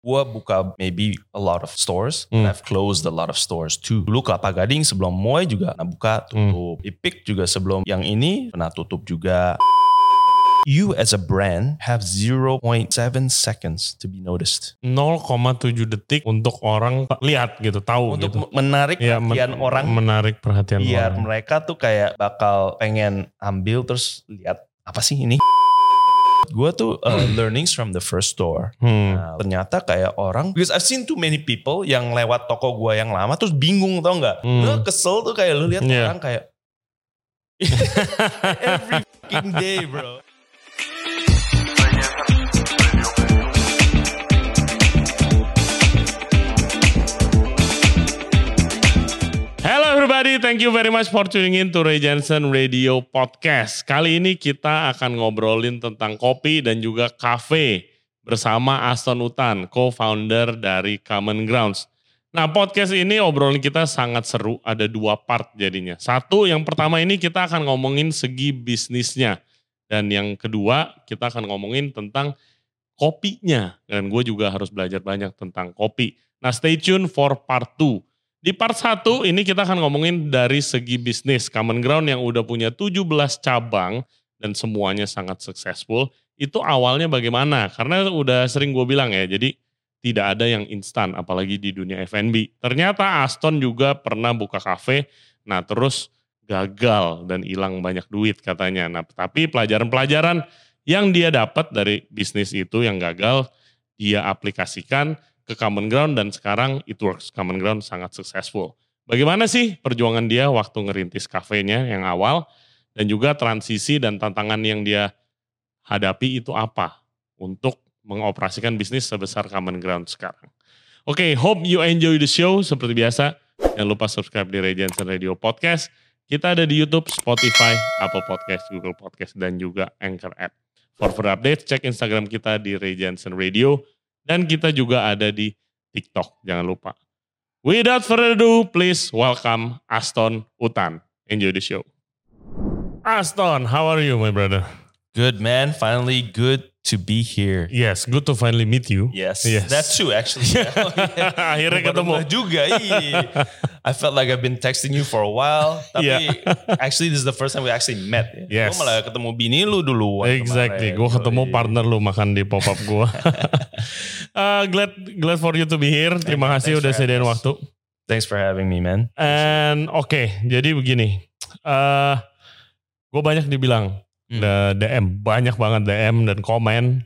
Gua buka maybe a lot of stores, Hmm. and I've closed a lot of stores too. Dulu Kelapa Gading sebelum Moy juga pernah buka, Hmm. tutup. Ipik juga sebelum yang ini pernah tutup juga. You as a brand have 0.7 seconds to be noticed. 0,7 detik untuk orang lihat gitu, tahu Untuk gitu. menarik Ya, men- perhatian orang menarik perhatian biar orang. mereka tuh kayak bakal pengen ambil terus lihat apa sih ini. Gue tuh uh, learnings from the first store. Hmm. Nah, ternyata kayak orang, because I've seen too many people yang lewat toko gue yang lama terus bingung tau nggak? Hmm. Lu kesel tuh kayak lu lihat Iya. orang kayak every fucking day bro. Everybody, thank you very much for tuning in to Ray Jensen Radio Podcast. Kali ini kita akan ngobrolin tentang kopi dan juga kafe bersama Aston Utan, co-founder dari Common Grounds. Nah podcast ini obrolan kita sangat seru, ada dua part jadinya. Satu, yang pertama ini kita akan ngomongin segi bisnisnya. Dan yang kedua, kita akan ngomongin tentang kopinya. Dan gue juga harus belajar banyak tentang kopi. Nah stay tune for part 2. Di part 1 ini kita akan ngomongin dari segi bisnis. Common Ground yang udah punya 17 cabang dan semuanya sangat successful. Itu awalnya bagaimana? Karena udah sering gue bilang ya, jadi tidak ada yang instan apalagi di dunia F&B. Ternyata Aston juga pernah buka kafe, nah terus gagal dan hilang banyak duit katanya. Nah, tapi pelajaran-pelajaran yang dia dapat dari bisnis itu yang gagal, dia aplikasikan ke Common Ground dan sekarang it works. Common Ground sangat successful. Bagaimana sih perjuangan dia waktu ngerintis kafenya yang awal dan juga transisi dan tantangan yang dia hadapi itu apa untuk mengoperasikan bisnis sebesar Common Ground sekarang. Oke, hope you enjoy the show. Seperti biasa, jangan lupa subscribe di Jensen Radio Podcast. Kita ada di YouTube, Spotify, Apple Podcast, Google Podcast, dan juga Anchor App. For further updates, cek Instagram kita di Jensen Radio. Dan kita juga ada di TikTok, jangan lupa. Without further ado, please welcome Aston Utan. Enjoy the show. Aston, how are you, my brother? Good man, finally good to be here. Yes, good to finally meet you. Yes, Yes. that's true actually. Akhirnya ketemu. juga. iya. I felt like I've been texting you for a while, tapi Yeah. actually this is the first time we actually met. Ya. Yes. Gue malah ketemu bini lu dulu. Exactly, gue ketemu partner lu makan di pop up gue. uh, glad glad for you to be here. Terima kasih udah sediain waktu. Thanks for having me, man. And oke, jadi begini. eh gue banyak dibilang Hmm. DM, banyak banget DM dan komen.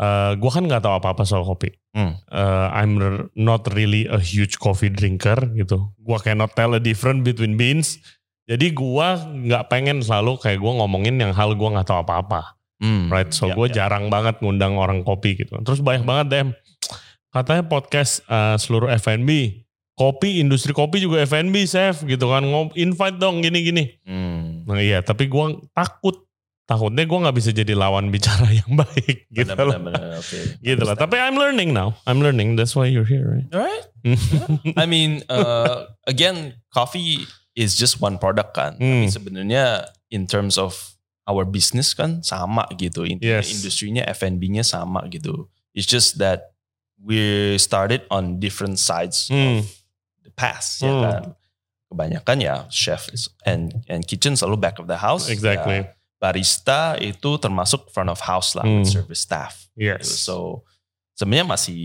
Eh gue kan nggak tahu apa-apa soal kopi. Hmm. Eh, I'm not really a huge coffee drinker gitu. Gue cannot tell a difference between beans. Jadi gue nggak pengen selalu kayak gue ngomongin yang hal gue nggak tahu apa-apa. Hmm. Right, so Ya, gue ya. jarang banget ngundang orang kopi gitu. Terus banyak banget DM, katanya podcast eh, seluruh F&B, kopi, industri kopi juga F&B, chef gitu kan, Ngom- invite dong gini-gini. Hmm. Nah iya, tapi gue takut, takutnya gue nggak bisa jadi lawan bicara yang baik gitu Benar, loh. benar, benar. Oke. Gitu lah. Tapi I'm learning now, I'm learning, that's why you're here, right? Alright. I mean, uh, again, coffee is just one product kan. Tapi Hmm. sebenarnya in terms of our business kan sama gitu. Intinya Yes. industrinya F&B-nya sama gitu. It's just that we started on different sides Hmm. of the past ya Hmm. kan. Kebanyakan ya chef and and kitchen selalu back of the house. Exactly. Ya, barista itu termasuk front of house lah with Hmm. service staff. Yes. gitu. So sebenarnya masih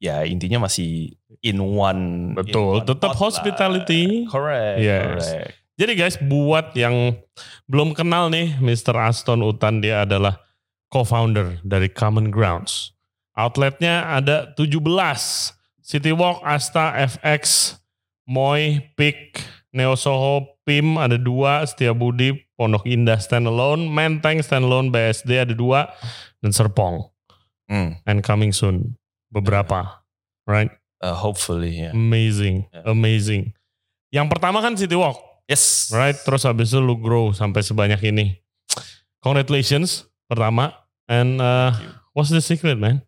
ya intinya masih in one in Betul, one tetap pot lah. hospitality. Correct. Yes. correct. Jadi guys, buat yang belum kenal nih, Mr. Aston Utan dia adalah co-founder dari Common Grounds. Outletnya ada 17. City Walk, Asta, FX, Moy, Pick, Neo Soho, PIM ada dua, Setiabudi, Pondok Indah standalone, Menteng standalone, BSD ada dua, dan Serpong. Hmm. And coming soon, beberapa. Right? Uh, hopefully ya. Amazing, Yeah. amazing. Yang pertama kan City Walk. Yes. Right, terus habis itu lu grow sampai sebanyak ini. Congratulations pertama. And uh, what's the secret, man?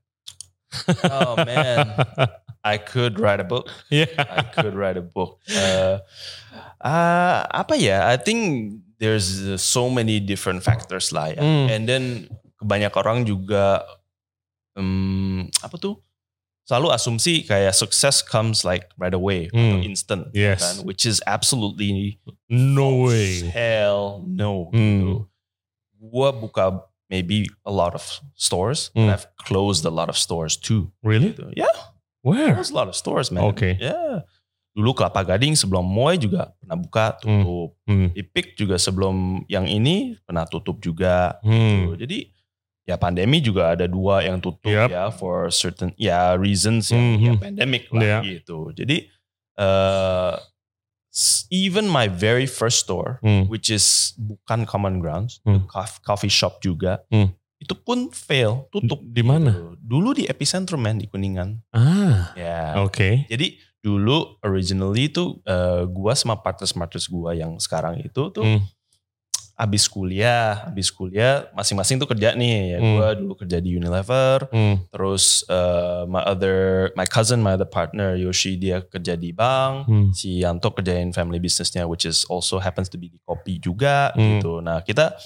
Oh man, I could write a book. yeah. I could write a book. Uh, uh, apa ya? I think there's so many different factors lah ya. Hmm. And then kebanyak orang juga um, apa tuh selalu asumsi kayak success comes like right away Hmm. instant Yes. kan which is absolutely No way. hell no Hmm. gitu. Gua buka maybe a lot of stores Hmm. and I've closed a lot of stores too. Really? Gitu. Yeah, Where? closed a lot of stores man. Okay. Yeah. Dulu Kelapa Gading sebelum Moy juga pernah buka tutup. Hmm. Ipik juga sebelum yang ini pernah tutup juga. Hmm. Gitu. Jadi ya pandemi juga ada dua yang tutup Yep. ya for certain ya reasons yang, Mhm. yang pandemic lah Yeah. gitu. Jadi uh, even my very first store Hmm. which is bukan common grounds, Hmm. cof- coffee shop juga, Hmm. Itu pun fail, tutup. Di mana? Gitu. Dulu di epicentrum man di Kuningan. Ah. Ya. Oke. Jadi dulu originally itu uh, gua sama partners-partners gua yang sekarang itu tuh Hmm. abis kuliah, abis kuliah masing-masing tuh kerja nih. Ya, Hmm. Gua dulu kerja di Unilever, Hmm. terus uh, my other my cousin, my other partner Yoshi dia kerja di bank. Hmm. Si Yanto kerjain family businessnya which is also happens to be di kopi juga Hmm. gitu. Nah, kita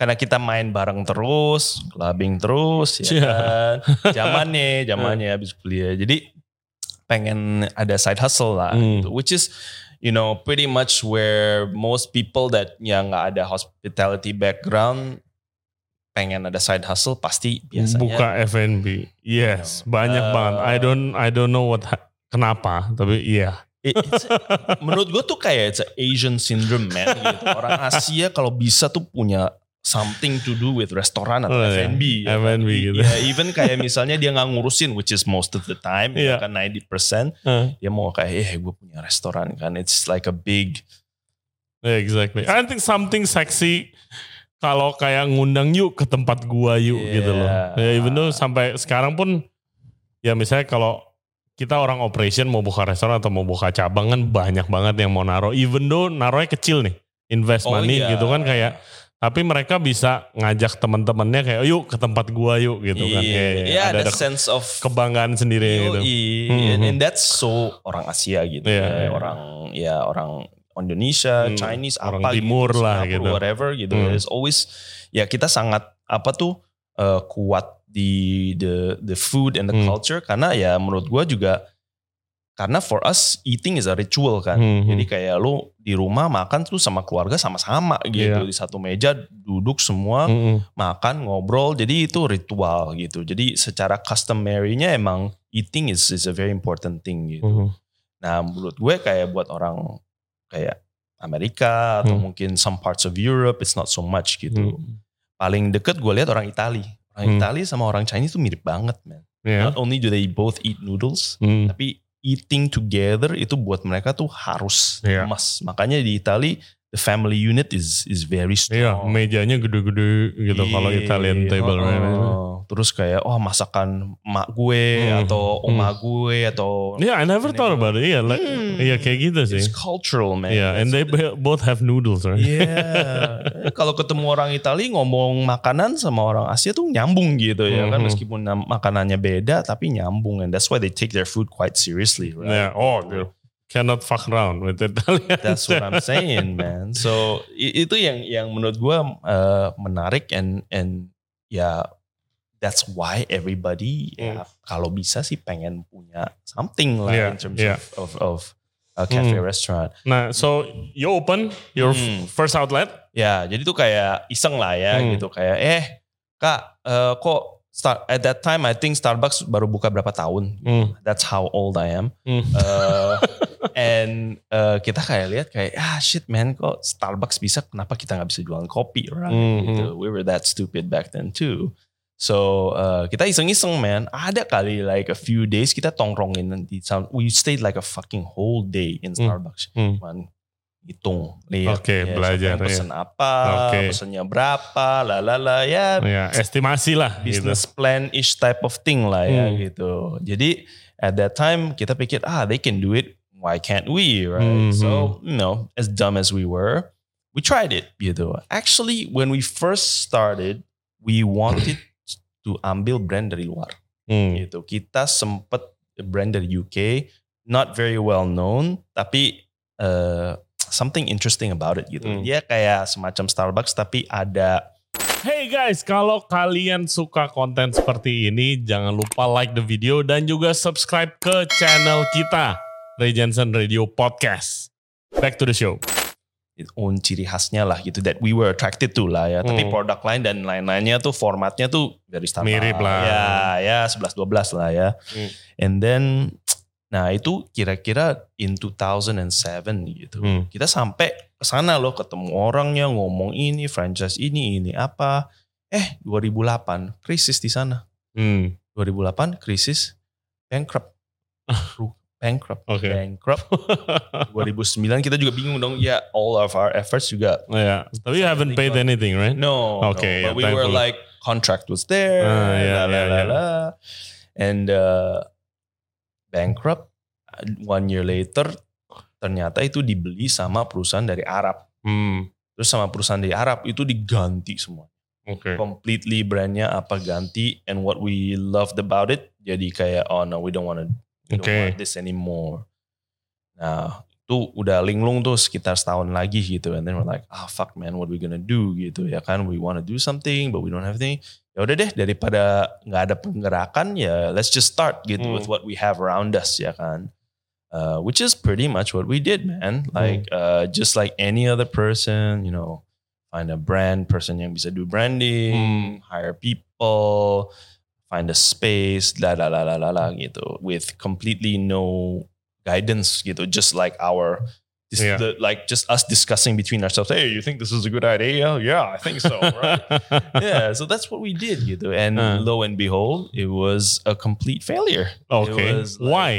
karena kita main bareng terus, clubbing terus ya Cia. kan. Zamannya, zamannya habis kuliah. Jadi pengen ada side hustle lah Hmm. gitu. Which is you know pretty much where most people that yang nggak ada hospitality background pengen ada side hustle pasti biasanya Buka F&B. Yes, You know, banyak uh, banget. I don't I don't know what ha- kenapa, tapi iya. It's- menurut gue tuh kayak it's a Asian syndrome man gitu. Orang Asia kalau bisa tuh punya something to do with restoran atau Oh, iya. F&B. ya kan. F&B gitu. Ya, even kayak misalnya dia nggak ngurusin which is most of the time Iya. ya kan 90% Uh, dia mau kayak eh gue punya restoran kan. It's like a big exactly. I think something sexy kalau kayak ngundang yuk ke tempat gua yuk Yeah. gitu loh. Ya even though sampai sekarang pun ya misalnya kalau kita orang operation mau buka restoran atau mau buka cabang kan banyak banget yang mau naruh. Even though naruhnya kecil nih, invest Oh money iya. gitu kan kayak tapi mereka bisa ngajak teman-temannya kayak yuk ke tempat gua yuk gitu kan. Iya, Kayak yeah, ada, ada sense of kebanggaan sendiri gitu. Mhm. And, that's so orang Asia gitu. Iya, ya. iya. Orang ya orang Indonesia, Hmm, Chinese, orang apa timur gitu, lah Singapura, gitu. whatever gitu. Hmm. There's always ya kita sangat apa tuh uh, kuat di the the food and the Hmm. culture karena ya menurut gua juga karena for us eating is a ritual kan. Hmm, Jadi kayak lu di rumah makan tuh sama keluarga sama-sama gitu Iya. di satu meja duduk semua Mm-mm. makan ngobrol jadi itu ritual gitu jadi secara customary-nya emang eating is is a very important thing gitu Mhm. nah menurut gue kayak buat orang kayak Amerika atau Hmm. mungkin some parts of Europe it's not so much gitu Hmm. paling deket gue lihat orang Itali orang Hmm. Itali sama orang Chinese tuh mirip banget man Ya. not only do they both eat noodles Hmm. tapi eating together itu buat mereka tuh harus Iya. emas makanya di Itali the family unit is is very strong Iya, mejanya gede-gede gitu kalau Iya, Italian table. oh. Terus kayak oh masakan mak gue Hmm, atau hmm. oma gue atau Yeah, I never thought about it. Iya, like, Hmm. iya kayak gitu sih. it's cultural man. Yeah, and they both have noodles, right? Iya. Kalau ketemu orang Itali ngomong makanan sama orang Asia tuh nyambung gitu ya kan Mhm. meskipun nam- makanannya beda tapi nyambung and that's why they take their food quite seriously, right? Yeah, oh, dude. Cannot fuck around with Italian. That's what I'm saying, man. So itu yang yang menurut gua uh, menarik and and ya that's why everybody ya kalau bisa sih pengen punya something lah Hmm. Yeah, in terms yeah. of of, of a cafe Hmm. restaurant. Nah, so you open your Hmm. first outlet. Ya, jadi tuh kayak iseng lah ya Hmm. gitu kayak eh Kak, eh, kok start at that time I think Starbucks baru buka berapa tahun. Hmm. That's how old I am. Hmm. Eh, and eh, kita kayak lihat kayak ah shit man kok Starbucks bisa kenapa kita nggak bisa jualan kopi right Mhm. gitu. We were that stupid back then too. So eh, kita iseng-iseng man ada kali like a few days kita tongkrongin di sound we stayed like a fucking whole day in Hmm. Starbucks. Hmm. Cuman hitung lihat Oke, ya, belajar, pesen ya. apa, Oke. pesennya berapa, lalala ya Ya, estimasi lah. Gitu. business plan ish type of thing lah ya Hmm. gitu. Jadi at that time kita pikir ah they can do it, why can't we right? Mhm. So you know as dumb as we were, we tried it gitu. Actually when we first started, we wanted to ambil brand dari luar Hmm. gitu. Kita sempet brand dari UK, not very well known, tapi uh, something interesting about it gitu. Hmm. Dia kayak semacam Starbucks tapi ada Hey guys, kalau kalian suka konten seperti ini, jangan lupa like the video dan juga subscribe ke channel kita, Ray Jensen Radio Podcast. Back to the show. Own ciri khasnya lah gitu that we were attracted to lah ya. Tapi Hmm. produk lain dan lain-lainnya tuh formatnya tuh dari Starbucks. Mirip lah. Ya, ya 11-12 lah ya. Hmm. And then, nah itu kira-kira in 2007 gitu. Hmm. Kita sampai ke sana loh ketemu orangnya ngomong ini franchise ini ini apa. Eh 2008 krisis di sana. Hmm. 2008 krisis bankrupt. Ru- bankrupt. Oke. Bankrupt. 2009 kita juga bingung dong. Ya all of our efforts juga ya, tapi you haven't paid anything, right? No. Okay, no, yeah, but we were like contract was there. Ah, yeah, la, la, yeah, la, yeah. la. And uh, bankrupt. One year later, ternyata itu dibeli sama perusahaan dari Arab. Hmm. Terus sama perusahaan dari Arab itu diganti semua. Oke. Completely brandnya apa ganti. And what we loved about it, jadi kayak oh no we don't want don't Oke. want this anymore. Nah itu udah linglung tuh sekitar setahun lagi gitu. And then we're like, ah fuck man, what we gonna do gitu ya kan. We want to do something, but we don't have anything. Ya udah deh, daripada nggak ada penggerakan ya, let's just start gitu Hmm. with what we have around us ya kan. Uh, which is pretty much what we did, man. Like uh, just like any other person, you know, find a brand person yang bisa do branding, hire people, find a space, la la la la la la gitu, with completely no guidance gitu, just like our. This, Yeah. the, like just us discussing between ourselves. Hey, you think this is a good idea? Yeah, I think so. Right? yeah, so that's what we did gitu. And Uh. lo and behold, it was a complete failure. Okay, It like- Why?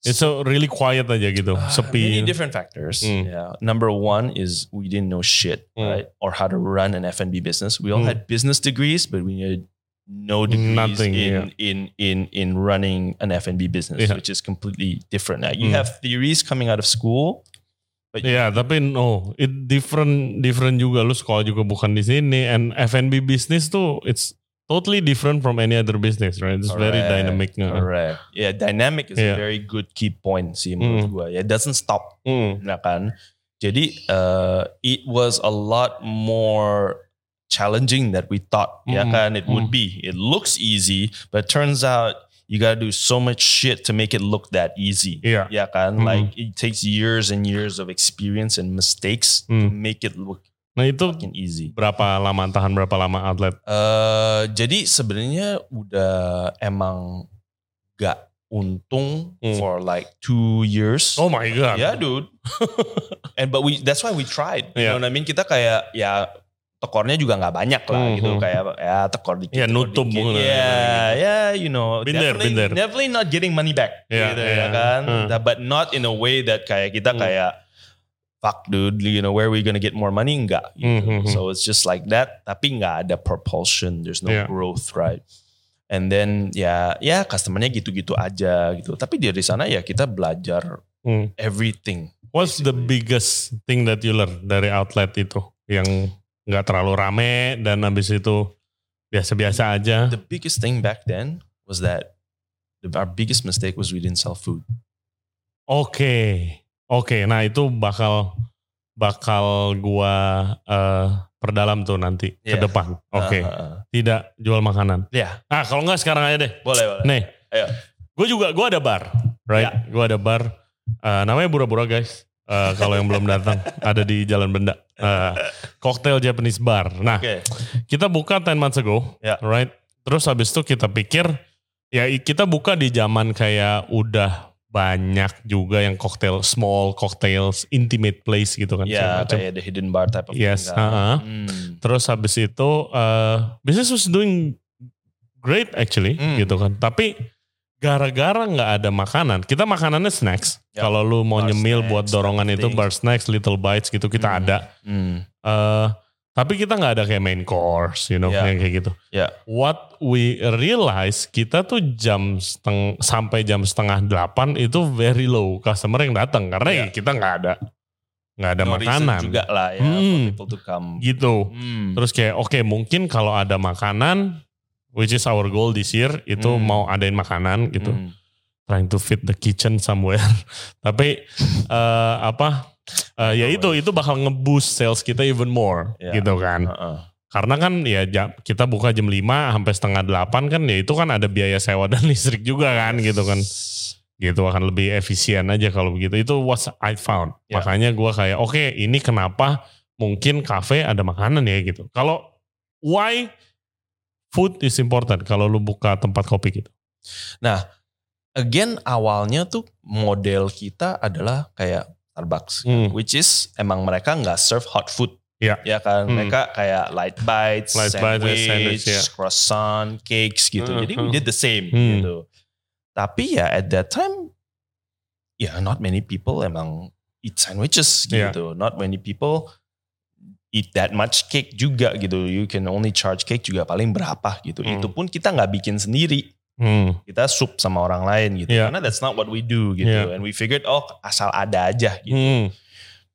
It's so really quiet aja gitu, Uh, sepi. Many different factors. Mm. Yeah. Number one is we didn't know shit, Mm. right? Or how to run an F&B business. We all Mm. had business degrees, but we had no degrees Nothing, in, yeah. in in in running an F&B business, Yeah. which is completely different. Now, you Mm. have theories coming out of school, but Iya, tapi no, it different different juga. Lu sekolah juga bukan di sini, and F&B business tuh it's totally different from any other business, right? It's very Correct. dynamic. correct. Yeah, dynamic is Yeah. a very good key point sih menurut Mm. gua. Yeah, it doesn't stop. Hmm. Nah kan. Jadi uh, it was a lot more challenging that we thought ya Mm, kan it would mm. be. It looks easy, but turns out you gotta do so much shit to make it look that easy. Iya. Ya kan, Mm. like it takes years and years of experience and mistakes to Mm. make it look Nah itu fucking easy. berapa lama tahan berapa lama outlet? Eh jadi sebenarnya udah emang gak untung Hmm. for like two years. Oh my god. Yeah, dude. And but we that's why we tried. You Yeah. know what I mean? Kita kayak ya tekornya juga nggak banyak lah Mhm. gitu kayak ya tekor dikit. Ya, tekor nutup dikit. mungkin. Ya, ya, you know, Been there, definitely, been there. definitely not getting money back Yeah, gitu yeah. ya kan. Hmm. Nah, But not in a way that kayak kita Hmm. kayak fuck dude, you know, where are we gonna get more money? Enggak gitu. Mhm. So it's just like that, tapi nggak ada propulsion, there's no Yeah. growth, right? And then ya ya customernya gitu-gitu aja gitu. Tapi dari sana ya kita belajar Hmm. everything. What's the biggest thing that you learn dari outlet itu yang nggak terlalu rame dan habis itu biasa-biasa aja? The biggest thing back then was that the, our biggest mistake was we didn't sell food. Oke, oke. Nah itu bakal bakal gua eh, perdalam tuh nanti ke Iya. depan. Oke, Uh, uh, uh. tidak jual makanan. Ya, Ah kalau nggak sekarang aja deh. boleh boleh. Nih, Ayo. gue juga gue ada bar, right? Ya. Gue ada bar. Eh, namanya Bura-Bura guys. Eh, kalau yang belum datang ada di Jalan Benda. Eh, cocktail Japanese bar. Nah, Oke. kita buka 10 months ago, Ya. right? Terus habis itu kita pikir ya kita buka di zaman kayak udah banyak juga yang cocktail small cocktails intimate place gitu kan. Ya, macam. kayak the hidden bar type of Yes, thing. kan. uh-uh. Hmm. Terus habis itu eh business was doing great actually Hmm. gitu kan. Tapi gara-gara nggak ada makanan, kita makanannya snacks. Ya, Kalau lu mau bar nyemil snacks, buat dorongan itu bar snacks, little bites gitu kita Hmm. ada. Hmm. eh tapi kita nggak ada kayak main course, you know, yang kayak gitu. Ya. What we realize kita tuh jam seteng sampai jam setengah delapan itu very low customer yang datang karena ya Ya. kita nggak ada nggak ada No makanan juga lah ya Hmm. for people to come. gitu. Hmm. Terus kayak oke mungkin kalau ada makanan, which is our goal this year itu Hmm. mau adain makanan gitu, Hmm. trying to fit the kitchen somewhere. Tapi eh, apa? eh, ya itu itu bakal ngeboost sales kita even more Ya. gitu kan. Uh-uh. Karena kan ya jam, kita buka jam 5 sampai setengah 8 kan ya itu kan ada biaya sewa dan listrik juga kan gitu kan. Gitu akan lebih efisien aja kalau begitu. Itu what I found. Ya. Makanya gua kayak oke ini kenapa mungkin kafe ada makanan ya gitu. Kalau why food is important kalau lu buka tempat kopi gitu. Again awalnya tuh model kita adalah kayak Starbucks, Hmm. which is emang mereka nggak serve hot food. Ya. Ya kan, Hmm. mereka kayak light bites, Light bites, sandwich, sandwich, ya. croissant, cakes gitu. Hmm, Jadi we hmm. did the same Hmm. gitu. Tapi ya at that time, ya not many people emang eat sandwiches gitu. Not many people eat that much cake juga gitu. You can only charge cake juga paling berapa gitu. Hmm. Itu pun kita nggak bikin sendiri Hmm. kita sup sama orang lain gitu. Yeah. Karena that's not what we do gitu. Yeah. And we figured oh asal ada aja gitu. Hmm.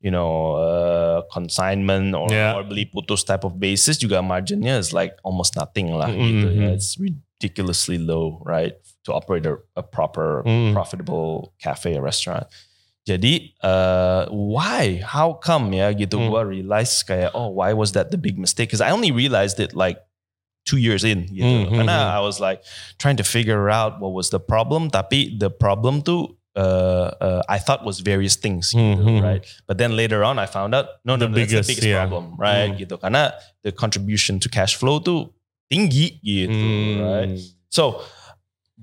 You know, uh, consignment or, Yeah. or beli putus type of basis juga marginnya is like almost nothing lah Mm, gitu. mm, Ya, mm. it's ridiculously low, right? To operate a, a proper Mm. profitable cafe or restaurant. Jadi uh, why? How come ya gitu? Mm. Gua realize kayak oh why was that the big mistake? Because I only realized it like two years in gitu. Mm, mm, Karena mm. I was like trying to figure out what was the problem. Tapi the problem tuh uh, uh, I thought was various things Hmm, gitu, hmm. right? But then later on I found out no no, The that's biggest, the biggest yeah. problem, right? Hmm. Gitu. Karena the contribution to cash flow tuh tinggi gitu, Hmm. right? So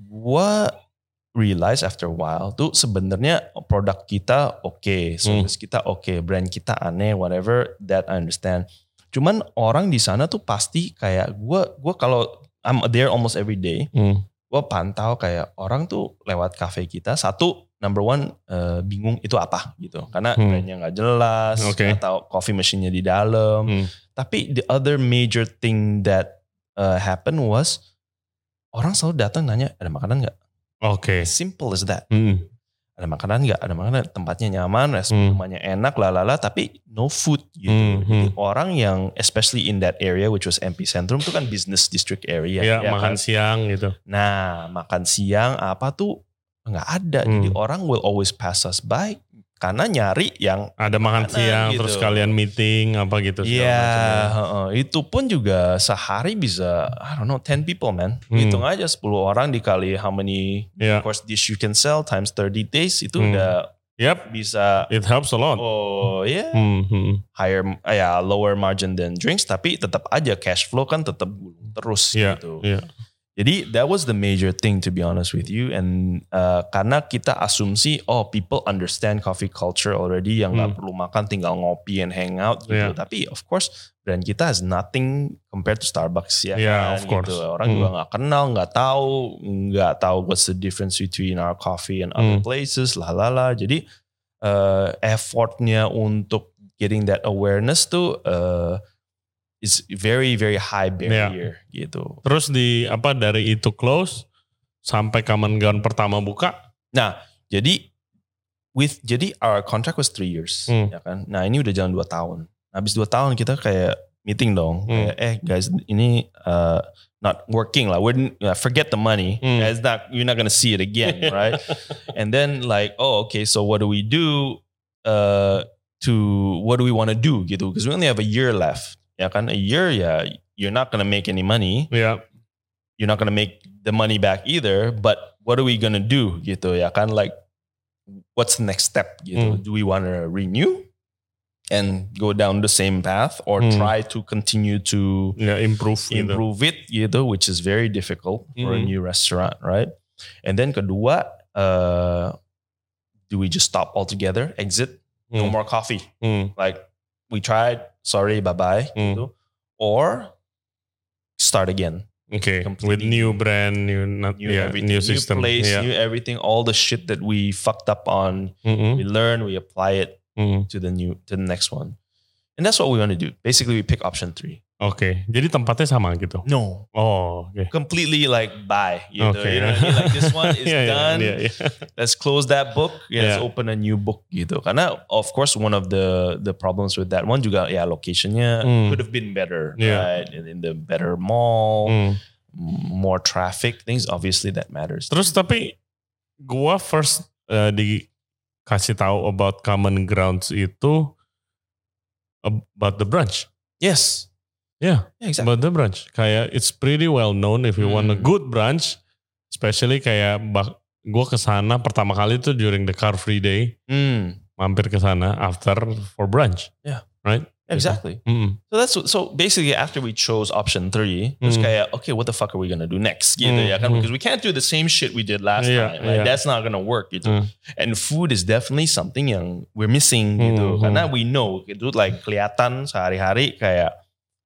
what realize after a while tuh sebenarnya produk kita oke, service kita oke, brand kita aneh, whatever that I understand. Cuman orang di sana tuh pasti kayak gue, gue kalau I'm there almost every day, Hmm. gue pantau kayak orang tuh lewat cafe kita satu number one eh, bingung itu apa gitu karena Hmm. brandnya nggak jelas Oke. nggak tahu coffee machine-nya di dalam Hmm. tapi the other major thing that uh, happened was orang selalu datang nanya ada makanan nggak Oke. simple as that Hmm. ada makanan nggak ada makanan tempatnya nyaman respon Hmm. rumahnya enak lalala tapi no food gitu Hmm, Jadi hmm. orang yang especially in that area which was MP Centrum itu kan business district area Ya, ya makan kan? siang gitu. Nah, makan siang apa tuh nggak ada. Hmm. Jadi orang will always pass us by karena nyari yang Ada makan Makanan siang gitu. terus kalian meeting apa gitu. Iya, macam ya. itu pun juga sehari bisa I don't know 10 people man. Hmm. Hitung aja 10 orang dikali how many Iya. course dish you can sell times 30 days itu Hmm. udah Yep, bisa it helps a lot. oh ya Hmm, hmm. higher ya lower margin than drinks tapi tetap aja cash flow kan tetap terus Iya, gitu. iya. Jadi that was the major thing to be honest with you and uh, karena kita asumsi oh people understand coffee culture already yang nggak Hmm. perlu makan tinggal ngopi and hang out gitu. Yeah. Tapi of course brand kita has nothing compared to Starbucks ya Yeah, kan of course. gitu. Orang Hmm. juga nggak kenal, nggak tahu, nggak tahu what's the difference between our coffee and other Hmm. places lah lah lah. Jadi uh, effortnya untuk getting that awareness tuh uh, is very very high barrier gitu. Terus di apa dari itu close sampai common ground pertama buka. Nah, jadi with jadi our contract was three years, Hmm. ya kan. Nah ini udah jalan dua tahun. Habis dua tahun kita kayak meeting dong, Hmm. kayak eh guys ini uh, not working lah. We're uh, forget the money. Hmm. It's not you're not gonna see it again, right? And then like oh okay, so what do we do? Uh, to what do we want to do gitu? Because we only have a year left, ya kan. A year ya you're not gonna make any money Ya, you're not gonna make the money back either. But what are we gonna do gitu ya kan? Like, what's the next step gitu? Hmm. Do we want to renew and go down the same path, or Hmm. try to continue to ya improve, improve it gitu, which is very difficult for a Hmm. new restaurant, right? And then kedua, uh, do we just stop altogether, exit, no Hmm. more coffee? Hmm. Like we tried, sorry, bye bye, Hmm. gitu, or start again. Oke, with new brand, new not, new everything, new system. place, ya. new everything, all the shit that we fucked up on, Mm-mm. we learn, we apply it Mm. to the new, to the next one, and that's what we want to do. Basically, we pick option three. Oke, jadi tempatnya sama gitu. No, Oh, oke. completely like buy. You, know, Oke. you know what I mean? Like this one is iya, done. iya, iya. Let's close that book. Yeah, let's Yeah. open a new book gitu. Karena of course one of the the problems with that one juga ya locationnya Hmm. could have been better, Yeah. right? In, in the better mall, Hmm. more traffic, things obviously that matters. Terus tapi gua first eh, dikasih tahu about common grounds itu about the brunch. Yes. Yeah, Yeah, exactly. But the brunch kayak it's pretty well known if you want a Hmm. good brunch, especially kayak bak gue ke sana pertama kali tuh during the car free day, Mm, mampir ke sana after for brunch. Yeah. Right. exactly. Mm. So that's so basically after we chose option three, terus Hmm. kayak okay, what the fuck are we gonna do next? Gitu Hmm, ya kan? hmm. Because we can't do the same shit we did last Yeah, time. Yeah. That's not gonna work gitu. Hmm. And food is definitely something yang we're missing Hmm, gitu. hmm. Karena we know itu like kelihatan sehari-hari kayak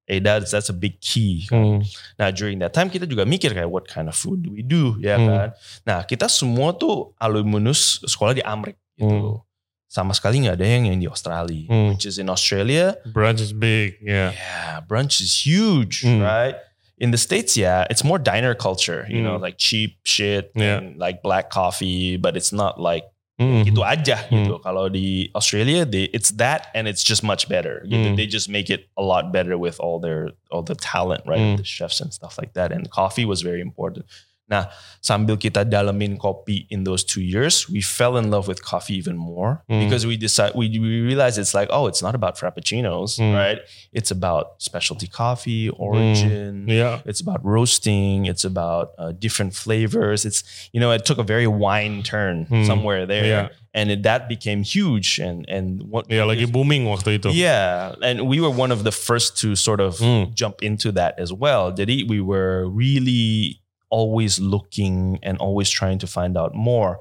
eh that's that's a big key. Hmm. Nah during that time kita juga mikir kayak what kind of food do we do ya Hmm. kan. Nah kita semua tuh alumnus sekolah di Amrik gitu. Sama sekali nggak ada yang yang di Australia. Hmm. Which is in Australia, Brunch is big. Yeah. yeah, brunch is huge, Hmm. right? In the States, yeah, it's more diner culture, you know, Hmm. like cheap shit Yeah. and like black coffee, but it's not like Mm. gitu aja Hmm. gitu. Kalau di Australia, they, it's that and it's just much better. Gitu. Hmm. They just make it a lot better with all their all the talent, right? Hmm. The chefs and stuff like that. And coffee was very important. Nah, sambil kita dalamin kopi in those two years, we fell in love with coffee even more Hmm. because we decide we, we realized it's like, oh, it's not about frappuccinos, Hmm. right? It's about specialty coffee, origin. Yeah. It's about roasting. It's about uh, different flavors. It's you know it took a very wine turn Hmm. somewhere there, Yeah. and it, that became huge. And and what Ya lagi booming waktu itu. yeah, and we were one of the first to sort of Hmm. jump into that as well. Jadi we were really always looking and always trying to find out more.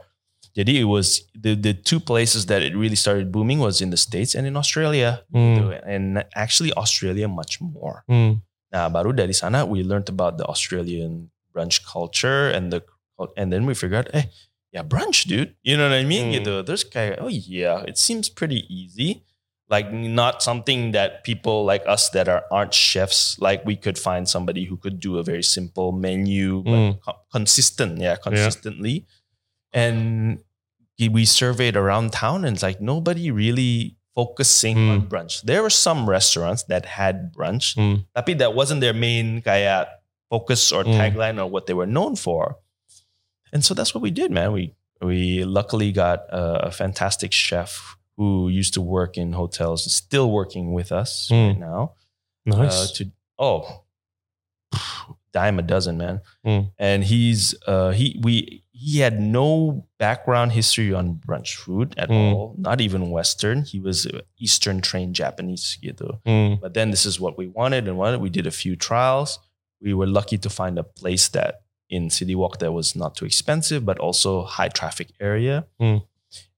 Jadi it was the the two places that it really started booming was in the states and in Australia, gitu. and actually Australia much more. Hmm. Nah, baru dari sana we learned about the Australian brunch culture and the and then we figured, eh, yeah, brunch, dude. You know what I mean? Hmm. Gitu. Terus kayak, oh yeah, it seems pretty easy. Like not something that people like us that are aren't chefs, like we could find somebody who could do a very simple menu, Hmm. co- consistent, yeah, consistently. And we surveyed around town, and it's like nobody really focusing Hmm. on brunch. There were some restaurants that had brunch, tapi that wasn't their main kayak focus or Hmm. tagline or what they were known for. And so that's what we did, man. We we luckily got a, a fantastic chef who used to work in hotels, is still working with us Hmm. right now. Uh, Nice. to oh, dime a dozen, man. Hmm. And he's uh, he we he had no background history on brunch food at Hmm. all, not even Western. He was uh, Eastern trained Japanese, gitu. Hmm. But then this is what we wanted and wanted. We did a few trials. We were lucky to find a place that in City Walk that was not too expensive, but also high traffic area. Hmm.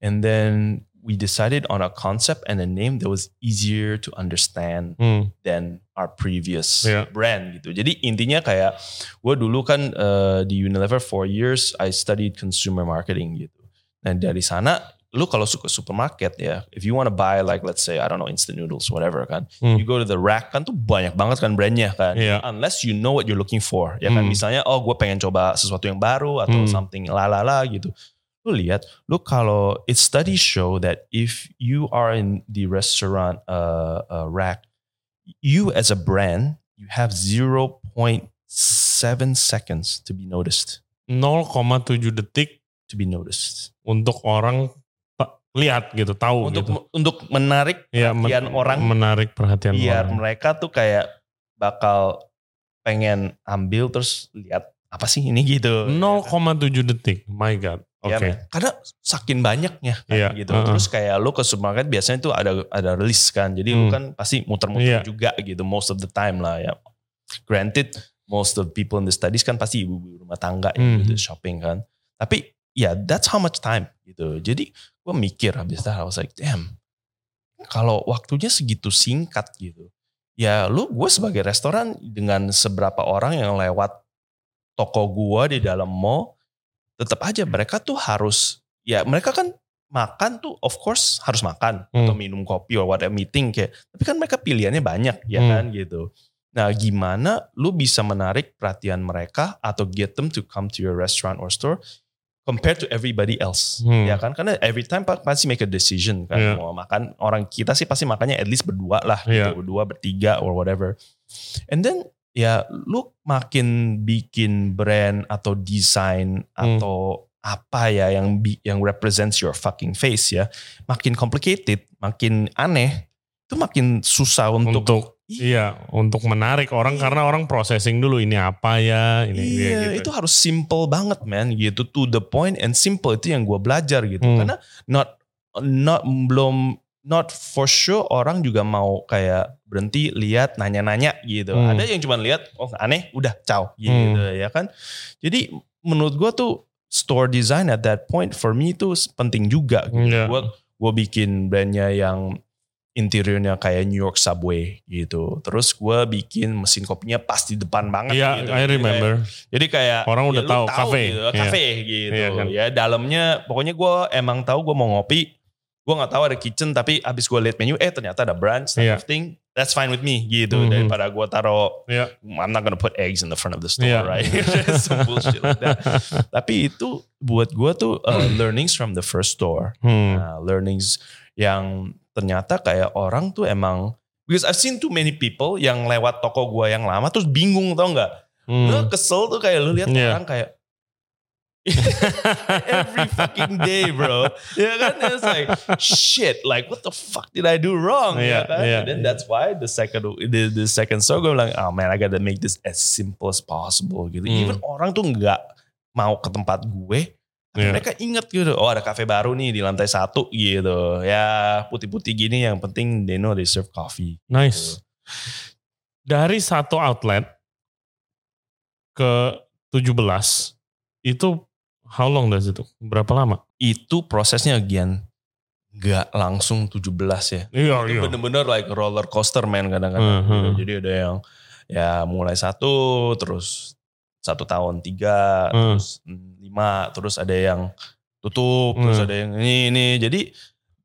And then we decided on a concept and a name that was easier to understand Hmm. than our previous Yeah. brand gitu. Jadi intinya kayak gue dulu kan uh, di Unilever four years I studied consumer marketing gitu. Nah dari sana lu kalau suka supermarket ya, if you want to buy like let's say I don't know instant noodles whatever kan, Hmm. you go to the rack kan tuh banyak banget kan brandnya kan. Iya. Unless you know what you're looking for ya kan. Hmm. Misalnya oh gue pengen coba sesuatu yang baru atau Hmm. something lalala gitu. Lu lihat, lu kalau it studies show that if you are in the restaurant uh, uh, rack, you as a brand, you have 0.7 seconds to be noticed. 0,7 detik To be noticed. untuk orang lihat gitu, tahu Untuk gitu. untuk menarik Ya, men- perhatian orang menarik perhatian biar orang. mereka tuh kayak bakal pengen ambil terus lihat apa sih ini gitu. 0,7 detik. My God. Oke. Ya, karena saking banyaknya kan, Iya, gitu. uh-uh. Terus kayak lu ke supermarket biasanya tuh ada ada list kan. Jadi lu Hmm. kan pasti muter-muter Iya. juga gitu most of the time lah ya. Granted most of the people in the studies kan pasti ibu-ibu rumah tangga yang Hmm. gitu shopping kan. Tapi ya that's how much time gitu. Jadi gue mikir habis itu I was like damn kalau waktunya segitu singkat gitu. Ya lu gue sebagai restoran dengan seberapa orang yang lewat toko gua di dalam mall tetap aja mereka tuh harus ya mereka kan makan tuh of course harus makan Hmm. atau minum kopi or whatever meeting kayak tapi kan mereka pilihannya banyak ya Hmm. kan gitu. Nah gimana lu bisa menarik perhatian mereka atau get them to come to your restaurant or store compared to everybody else Hmm. ya kan karena every time pa- pasti make a decision kan Iya. mau makan orang kita sih pasti makannya at least berdua lah Iya. gitu, berdua bertiga or whatever and then ya lu makin bikin brand atau desain Hmm. atau apa ya yang bi- yang represents your fucking face ya makin complicated makin aneh itu makin susah untuk Untuk Iya, untuk menarik orang karena orang processing dulu ini apa ya, ini dia Iya, gitu. itu harus simple banget man gitu to the point and simple itu yang gue belajar gitu. Hmm. Karena not not belum not for sure orang juga mau kayak berhenti lihat nanya-nanya gitu. Hmm. Ada yang cuma lihat oh aneh udah ciao gitu ya kan. Jadi menurut gue tuh store design at that point for me itu penting juga gitu. Iya. Gue gue bikin brandnya yang interiornya kayak New York Subway gitu. Terus gue bikin mesin kopinya pas di depan banget Iya, gitu. I remember. jadi kayak Orang ya udah tahu, kafe. gitu, Iya. kafe gitu. Iya kan. Ya dalamnya pokoknya gue emang tahu gue mau ngopi. Gue nggak tahu ada kitchen tapi abis gue liat menu eh ternyata ada brunch type Iya. thing. That's fine with me gitu Mhm. daripada gue taruh Iya. I'm not gonna put eggs in the front of the store Iya. right. Some bullshit like that. Tapi itu buat gue tuh uh, learnings from the first store. Hmm. Nah, learnings yang ternyata kayak orang tuh emang because I've seen too many people yang lewat toko gua yang lama terus bingung tau nggak? Hmm. Lu kesel tuh kayak lu lihat Iya. orang kayak every fucking day bro ya kan it's like shit like what the fuck did I do wrong Iya, ya kan iya, and then iya. that's why the second the, the second store gue bilang oh man I gotta make this as simple as possible gitu Hmm. even orang tuh nggak mau ke tempat gue Iya. mereka inget gitu oh ada cafe baru nih di lantai satu gitu ya putih-putih gini yang penting they know they serve coffee Nice. Dari satu outlet ke 17 itu how long does itu? Berapa lama? itu prosesnya again nggak langsung 17 ya Iya, itu bener-bener like roller coaster man kadang-kadang Mhm. gitu. jadi ada yang ya mulai satu terus satu tahun tiga Hmm. terus lima terus ada yang tutup terus Hmm. ada yang ini ini jadi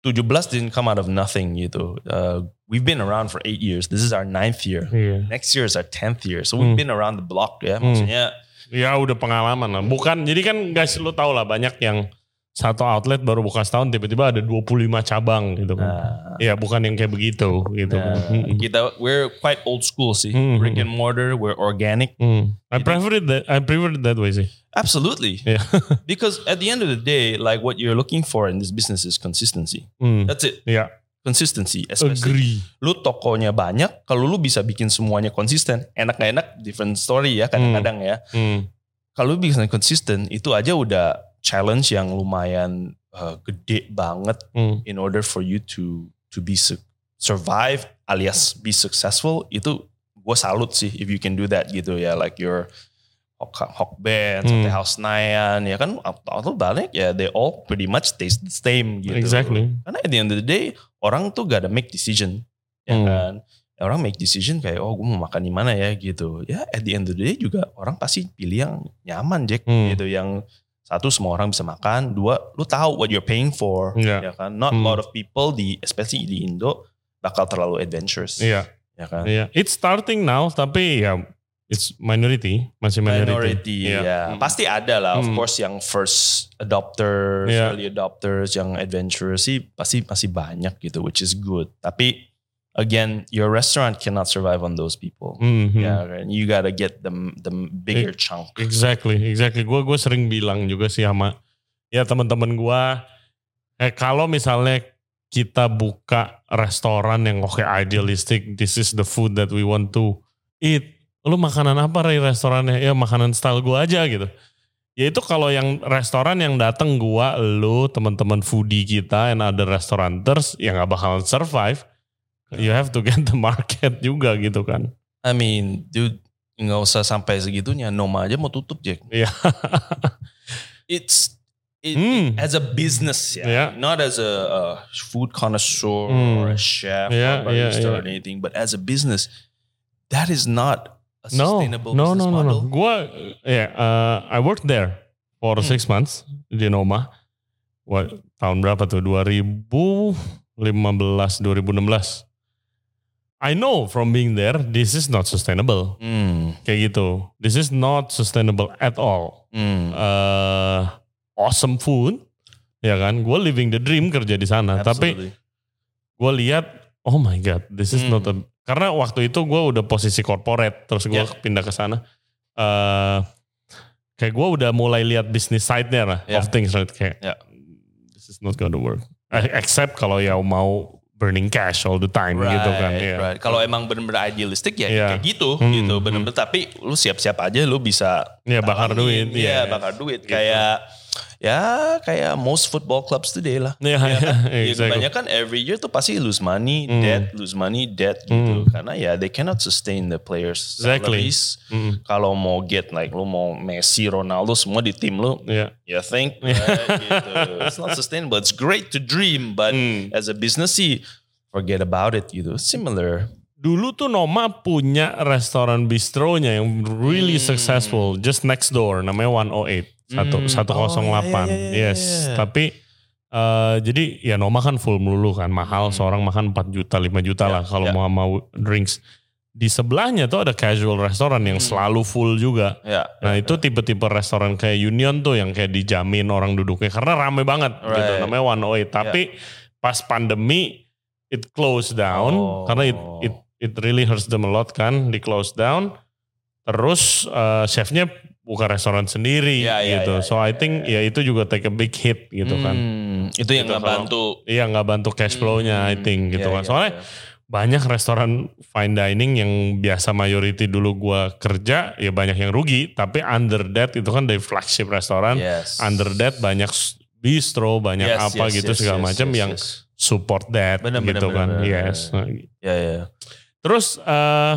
17 didn't come out of nothing gitu Uh, we've been around for eight years this is our ninth year Iya. next year is our 10th year so we've Hmm. been around the block ya Hmm. Ya udah pengalaman lah. Bukan, jadi kan guys lu tau lah banyak yang satu outlet baru buka setahun tiba-tiba ada 25 cabang gitu kan. nah, Ya bukan yang kayak begitu gitu nah, kan. Kita we're quite old school sih Hmm. brick and mortar we're organic Hmm. I prefer it that I prefer it that way sih. Absolutely. Yeah. because at the end of the day, like what you're looking for in this business is consistency. Hmm. That's it. Ya, Consistency. Especially agree. lu tokonya banyak, kalau lu bisa bikin semuanya konsisten, enak gak enak different story ya kadang-kadang ya. Hmm. Kalau lu bisa konsisten, itu aja udah challenge yang lumayan uh, gede banget Hmm. in order for you to to be su- survive alias be successful itu gue salut sih if you can do that gitu ya like your Hok, Hok Band, Hmm. Sate House Nayan ya kan atau balik ya they all pretty much taste the same gitu. Exactly. Karena at the end of the day orang tuh gak ada make decision ya Hmm. kan. Orang make decision kayak oh gue mau makan di mana ya gitu. Ya at the end of the day juga orang pasti pilih yang nyaman Jack Hmm. gitu yang satu semua orang bisa makan, dua lu tahu what you're paying for Iya. ya kan. Not a Hmm. lot of people di especially di Indo bakal terlalu adventurous Iya. ya kan. Iya. It's starting now tapi ya it's minority, masih minority. minority Iya. ya Hmm. pasti ada lah of Hmm. course yang first adopters Iya. early adopters yang adventurous sih pasti masih banyak gitu which is good tapi again your restaurant cannot survive on those people Mhm. ya kan you gotta get them the bigger chunk Exactly, exactly. Gue gue sering bilang juga sih sama ya teman-teman gue, eh kalau misalnya kita buka restoran yang oke idealistic, this is the food that we want to eat. Lu makanan apa Ray restorannya? Ya makanan style gue aja gitu. Ya itu kalau yang restoran yang datang gua, lu, teman-teman foodie kita, and other restauranters, ya nggak bakalan survive. You have to get the market juga gitu kan. I mean dude nggak usah sampai segitunya Noma aja mau tutup Jack Iya. it's it, Hmm. as a business ya Yeah. not as a, a food connoisseur Hmm. or a chef Yeah, or barista yeah, or yeah. anything but as a business that is not a No, sustainable no, no, no, no. model Gua, ya, uh, I worked there for Hmm. six months di Noma. Wah, tahun berapa tuh? 2015, 2016. I know from being there, this is not sustainable. Hmm, Kayak gitu. This is not sustainable at all. hmm. Uh, awesome food, ya kan? Gue living the dream kerja di sana. Tapi gue lihat, oh my god, this is Hmm. not a karena waktu itu gue udah posisi corporate, terus gue Yeah. pindah ke sana. eh kayak gue udah mulai lihat bisnis side-nya lah Yeah. of things right kayak Yeah. this is not gonna work. Eh, Except kalau ya mau burning cash all the time gitu kan. Right, Iya. right. Kalau emang bener-bener idealistik ya Iya. kayak gitu, Hmm, gitu. Bener-bener tapi lu siap-siap aja lu bisa Iya, bakar talangin. duit, Iya, iya. bakar duit. Gitu. Kayak ya kayak most football clubs today lah. Iya, Ya kan? Ya, exactly. kebanyakan every year tuh pasti lose money, Hmm. debt, lose money, debt gitu. Karena ya they cannot sustain the players Exactly. Mm, Kalau mau get like lu mau Messi, Ronaldo semua di tim lu, Iya. you think right? gitu. It's not sustainable. It's great to dream, but Hmm. as a business sih forget about it gitu. Similar. Dulu tuh Noma punya restoran bistronya yang really Hmm. successful just next door namanya 108 satu Hmm. 108 Oh, iya, iya, iya, yes iya. tapi eh, jadi ya Noma kan full melulu kan mahal seorang makan 4 juta 5 juta Hmm. Ya, lah kalau ya. mau mau drinks di sebelahnya tuh ada casual restoran yang Hmm. selalu full juga Ya. Nah itu tipe-tipe restoran kayak Union tuh yang kayak dijamin orang duduknya karena rame banget gitu Right. namanya 108 tapi pas pandemi it closed down Oh. karena it, it it really hurts them a lot kan di close down terus eh, chefnya buka restoran sendiri Ya, ya, gitu ya, so ya, I think ya itu juga take a big hit gitu kan Hmm, itu yang Gitu, nggak kalau- bantu. iya nggak bantu cash flow-nya I Hmm, think gitu ya, kan ya, soalnya ya. banyak restoran fine dining yang biasa mayority dulu gua kerja ya banyak yang rugi tapi under that itu kan dari flagship restoran Yes. under that banyak bistro banyak Yes, apa yes, gitu yes, segala yes, macam yes, yang yes. support that Bener, bener, gitu bener, kan bener, yes Ya ya. terus eh,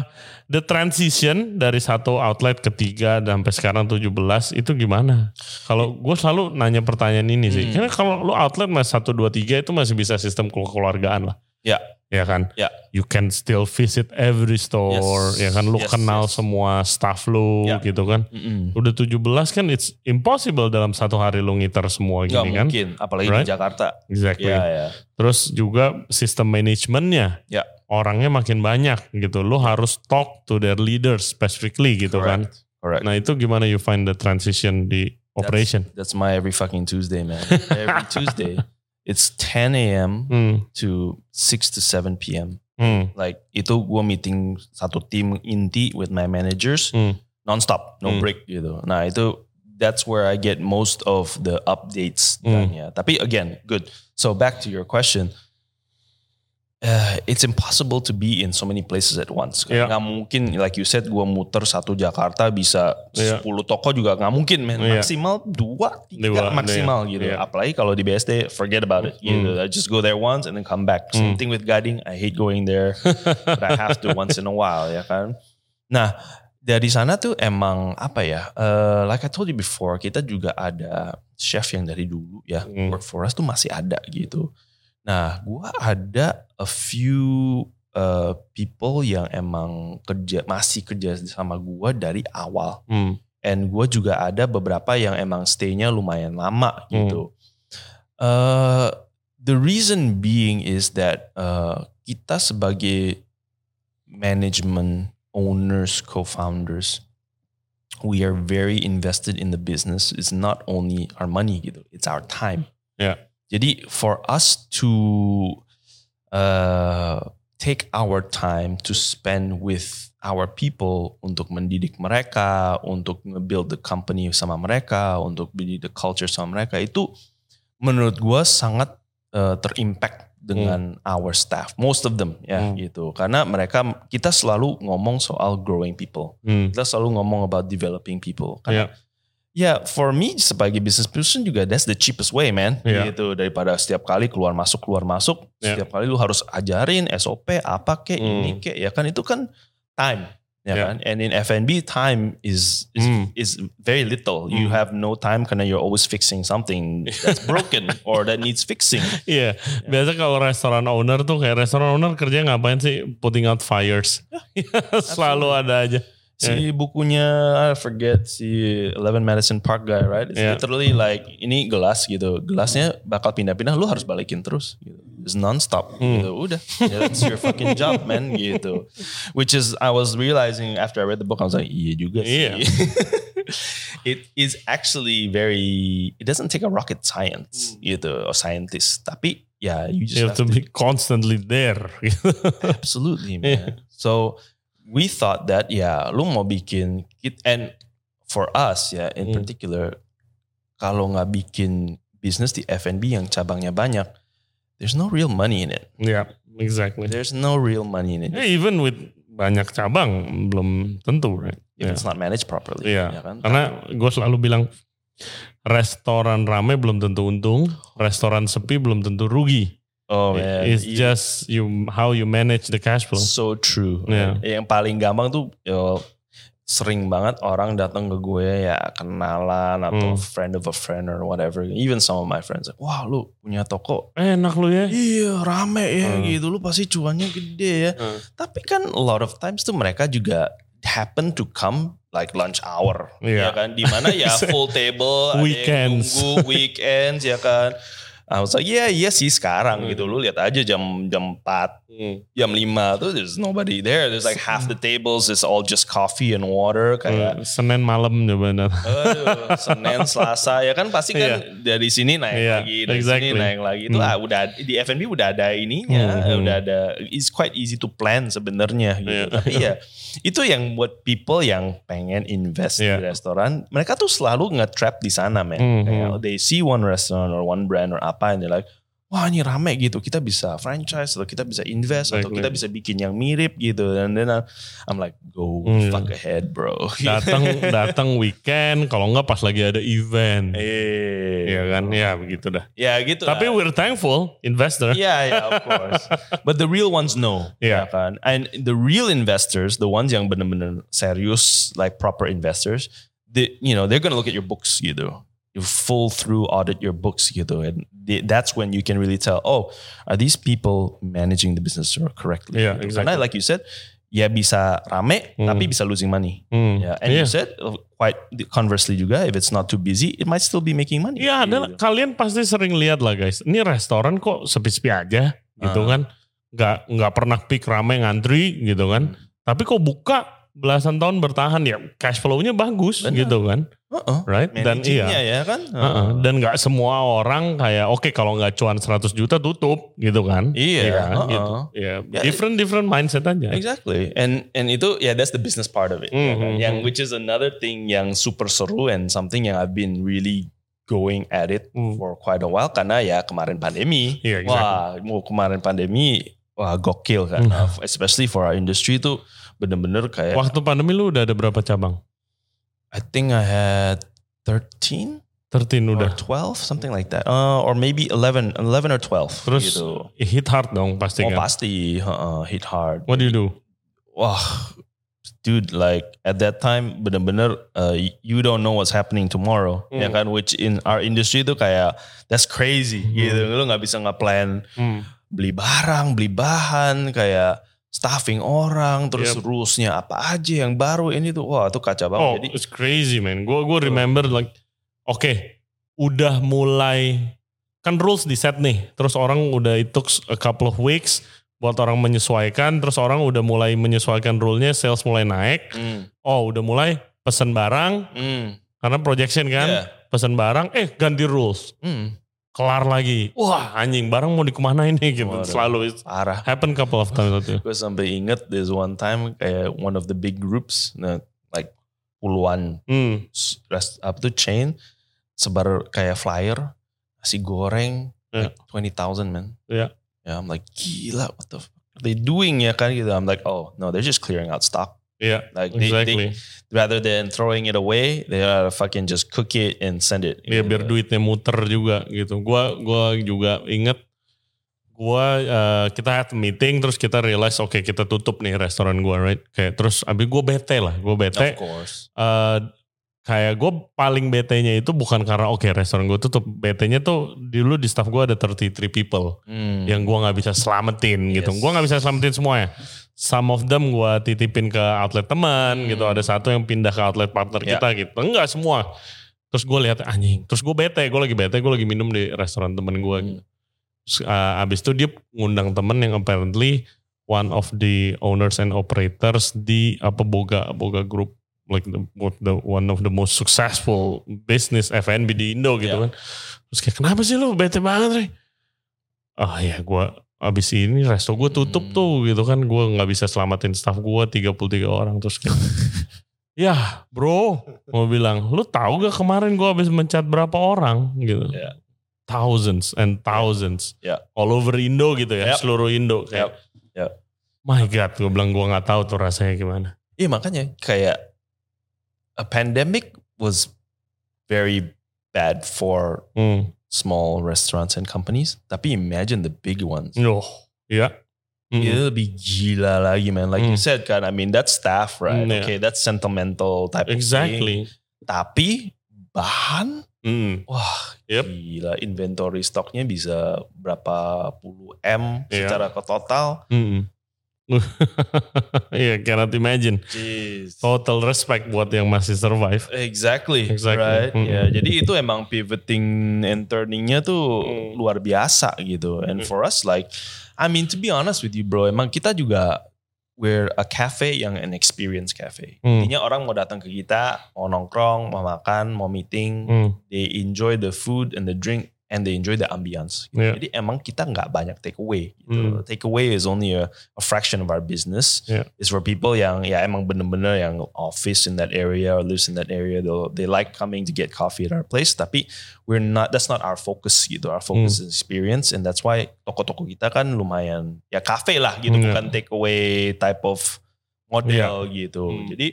the transition dari satu outlet ke tiga dan sampai sekarang 17 itu gimana kalau gue selalu nanya pertanyaan ini sih Hmm. karena kalau lu outlet masih satu dua tiga itu masih bisa sistem kekeluargaan lah Ya. ya kan Ya. you can still visit every store Yes. ya kan lu Yes, kenal yes. semua staff lu Ya. gitu kan Mm-mm. udah 17 kan it's impossible dalam satu hari lu ngiter semua gini kan mungkin, apalagi Right? di Jakarta. exactly Ya ya. terus juga sistem manajemennya Ya. Orangnya makin banyak gitu lu harus talk to their leaders specifically gitu kan Correct. nah itu gimana you find the transition di operation That's my every fucking Tuesday, man. every Tuesday, it's 10 a.m. hmm. to 6 to 7 p.m. Hmm. Like itu gue meeting satu tim inti with my managers Hmm. non-stop, no Hmm. break gitu. Nah itu that's where I get most of the updates Hmm. ya. Tapi again, good. So back to your question. Uh, it's impossible to be in so many places at once. Yeah. Nggak mungkin, like you said, gue muter satu Jakarta bisa Yeah. 10 toko juga nggak mungkin. Yeah. Maksimal dua, tiga Dua, maksimal yeah. gitu. Yeah. Apalagi kalau di BSD, forget about it. Gitu. I just go there once and then come back. Mm. Same thing with Gading. I hate going there, but I have to once in a while, ya kan. Nah, dari sana tuh emang apa ya? eh, like I told you before, kita juga ada chef yang dari dulu ya Hmm. work for us tuh masih ada gitu. Nah, gua ada a few uh, people yang emang kerja masih kerja sama gua dari awal. Hmm. And gue juga ada beberapa yang emang stay-nya lumayan lama Hmm. gitu. Uh, the reason being is that uh, kita sebagai management owners, co-founders, we are very invested in the business. It's not only our money gitu, it's our time. Yeah. Jadi for us to uh, take our time to spend with our people untuk mendidik mereka, untuk nge-build the company sama mereka, untuk build the culture sama mereka itu menurut gua sangat uh, terimpact dengan our staff, most of them ya Hmm. gitu. Karena mereka kita selalu ngomong soal growing people, Hmm. kita selalu ngomong about developing people. Karena Yeah. Ya, for me sebagai business person juga that's the cheapest way, man. Iya. Gitu daripada setiap kali keluar masuk keluar masuk, Iya. setiap kali lu harus ajarin SOP apa kek Hmm. ini kek ya kan itu kan time, ya Iya. kan? And in F&B time is is, Hmm. is very little. You Hmm. have no time karena you're always fixing something that's broken or that needs fixing. Iya, biasa kalau restoran owner tuh kayak restoran owner kerja ngapain sih putting out fires. Selalu ada aja. Si bukunya I forget si Eleven Madison Park guy, right? It's Yeah. literally like ini gelas gitu. Gelasnya bakal pindah-pindah, lu harus balikin terus gitu. It's non-stop Hmm. gitu. Udah. Yeah, that's your fucking job, man gitu. Which is I was realizing after I read the book I was like, iya juga sih. Iya. it is actually very it doesn't take a rocket science gitu or scientist, tapi ya you just You have to be constantly there. Absolutely, man. So we thought that ya, lu mau bikin kit and for us ya, in Hmm. particular, kalau nggak bikin bisnis di F&B yang cabangnya banyak, there's no real money in it. Iya. exactly. There's no real money in it. Yeah, even with banyak cabang belum tentu, right? If Yeah. it's not managed properly. Iya, ya kan? karena gue selalu bilang restoran rame belum tentu untung, restoran sepi belum tentu rugi. Oh man, It's you- just you how you manage the cash flow. so true. Iya. Yang paling gampang tuh yo, sering banget orang datang ke gue ya kenalan atau Hmm. friend of a friend or whatever. Even some of my friends, like, wah lu punya toko. Enak lu ya. Iya rame ya Hmm. gitu. Lu pasti cuannya gede ya. Hmm. Tapi kan a lot of times tuh mereka juga happen to come like lunch hour. Iya. Ya kan. Di mana ya full table. ada yang Weekends. nunggu, weekends ya kan. I was like, yeah, iya sih sekarang Hmm. gitu. Lu lihat aja jam jam 4 jam 5 tuh there's nobody there. There's like half the tables is all just coffee and water kayak Hmm, Senin malam coba aduh, Senin Selasa ya kan pasti kan dari sini naik Iya, lagi dari exactly. sini naik lagi itu Hmm. ah, udah di F&B udah ada ininya Hmm, hmm. udah ada it's quite easy to plan sebenarnya gitu Iya. tapi ya itu yang buat people yang pengen invest Iya. di restoran mereka tuh selalu nge-trap di sana Hmm, Kayak, hmm. they see one restaurant or one brand or apa and they're like wah ini rame gitu kita bisa franchise atau kita bisa invest atau Exactly. kita bisa bikin yang mirip gitu dan then I'm like go Hmm. fuck ahead bro Datang datang weekend, kalau enggak pas lagi ada event. eh Iya kan? Ya begitu dah. ya gitu Tapi lah. we're thankful investor. Yeah, yeah, of course. But the real ones know. Yeah. ya kan? And the real investors, the ones yang benar-benar serius, like proper investors, they, you know, they're gonna look at your books gitu. You full through audit your books gitu. And that's when you can really tell, oh, are these people managing the business correctly? Yeah, gitu. exactly. Karena like you said, ya bisa rame, Hmm. tapi bisa losing money. Hmm. Yeah. And Iya. you said, uh, quite conversely juga, if it's not too busy, it might still be making money. Iya, ada Gitu. kalian pasti sering lihat lah guys. Ini restoran kok sepi-sepi aja gitu Ah. kan. Nggak nggak pernah peak rame ngantri gitu kan. Hmm. Tapi kok buka belasan tahun bertahan ya cash flow-nya bagus Benar. gitu kan. Uh-uh. Right? Dan iya. ya kan. Heeh. Dan nggak semua orang kayak oke kalau nggak cuan 100 juta tutup gitu kan. Iya, kan? heeh. gitu. Ya, Ya, different different mindset aja. Exactly. And and itu ya that's the business part of it. ya kan? Mhm. Yang which is another thing yang super seru and something yang I've been really going at it Hmm. for quite a while karena ya kemarin pandemi. Iya, exactly. Wah, mau kemarin pandemi wah gokil kan. Hmm. Especially for our industry itu bener-bener kayak Waktu pandemi lu udah ada berapa cabang? I think I had 13 13 or udah. 12 something like that. Uh, or maybe 11 11 or 12 Terus gitu. hit hard dong pasti Oh kan. pasti heeh, hit hard. What do you do? wah dude like at that time bener-bener uh, you don't know what's happening tomorrow Hmm. ya kan which in our industry itu kayak that's crazy Hmm. gitu lu nggak bisa nge-plan Hmm. beli barang beli bahan kayak staffing orang terus Yep. rulesnya apa aja yang baru ini tuh wah itu kacau banget Oh, jadi it's crazy man. Gue gue remember like, oke, udah mulai kan rules di set nih. Terus orang udah it took a couple of weeks buat orang menyesuaikan. Terus orang udah mulai menyesuaikan rule-nya, sales mulai naik. hmm, Oh, udah mulai pesen barang hmm, karena projection kan. yeah, Pesen barang, eh ganti rules, hmm, kelar lagi. Wah anjing barang mau dikemanain nih gitu. Waduh. Selalu parah happen couple of times itu. gue sampai inget there's one time kayak one of the big groups nah, like puluhan Hmm. rest, apa tuh chain sebar kayak flyer nasi goreng Yeah. like 20,000 man. Yeah. Yeah, I'm like gila what the fuck are they doing ya kan gitu. I'm like oh no they're just clearing out stock. Iya, Like they, exactly. they rather than throwing it away they are fucking just cook it and send it. Iya biar Gitu. duitnya muter juga gitu. Gua gua juga inget gua eh, kita had meeting terus kita realize oke kita tutup nih restoran gua right. Kayak terus abis gua bete lah, gua bete. Of course. eh, kayak gue paling bete-nya itu bukan karena oke restoran gue tutup. Bete-nya tuh dulu di staff gue ada 33 people Hmm. yang gua nggak bisa selamatin gitu. Yes. Gua nggak bisa selamatin semuanya. Some of them gua titipin ke outlet teman Hmm. gitu. Ada satu yang pindah ke outlet partner Ya. kita gitu. Enggak semua. Terus gue lihat anjing. Terus gue bete. Gue lagi bete. Gue lagi minum di restoran temen gue. Hmm. Gitu. Uh, abis itu dia ngundang temen yang apparently one of the owners and operators di apa boga boga group like the, what the one of the most successful business F&B di Indo gitu Yeah. kan. Terus kayak kenapa sih lu bete banget Rey? Ah ya gue abis ini resto gue tutup Hmm. tuh gitu kan. Gue nggak bisa selamatin staff gue 33 orang. Terus kayak ya bro mau bilang lu tahu gak kemarin gue abis mencat berapa orang gitu. Ya. thousands and thousands Yeah. all over Indo gitu ya, Yep. seluruh Indo. Kayak, Yep. Yep. My God, gue bilang gue nggak tahu tuh rasanya gimana. Iya makanya kayak a pandemic was very bad for Hmm. small restaurants and companies. Tapi imagine the big ones. Oh, iya. Hmm. Itu lebih gila lagi man. Like you Mm. said kan, I mean that's staff right? Mm, yeah. Okay, that's sentimental type of thing. Exactly. Tapi bahan, Hmm. wah Yep. gila. Inventory stoknya bisa berapa puluh M Iya. secara ke total. Hmm. Iya, cannot imagine. Jeez. Total respect buat yang masih survive. Exactly, Exactly. right? Mm-mm. Ya, jadi itu emang pivoting and turningnya tuh Mm. luar biasa gitu. And Mm. for us like, I mean to be honest with you bro, emang kita juga we're a cafe yang an experience cafe. Mm. Intinya orang mau datang ke kita, mau nongkrong, mau makan, mau meeting, Hmm. they enjoy the food and the drink and they enjoy the ambience. Yeah. Jadi emang kita nggak banyak take away. Gitu. Mm. Take away is only a, a fraction of our business. Yeah. It's for people yang ya emang bener-bener yang office in that area or lives in that area. They they like coming to get coffee at our place. Tapi we're not. That's not our focus gitu. Our focus Mm. is experience and that's why toko-toko kita kan lumayan ya cafe lah gitu, Yeah. bukan take away type of model gitu. Mm. Jadi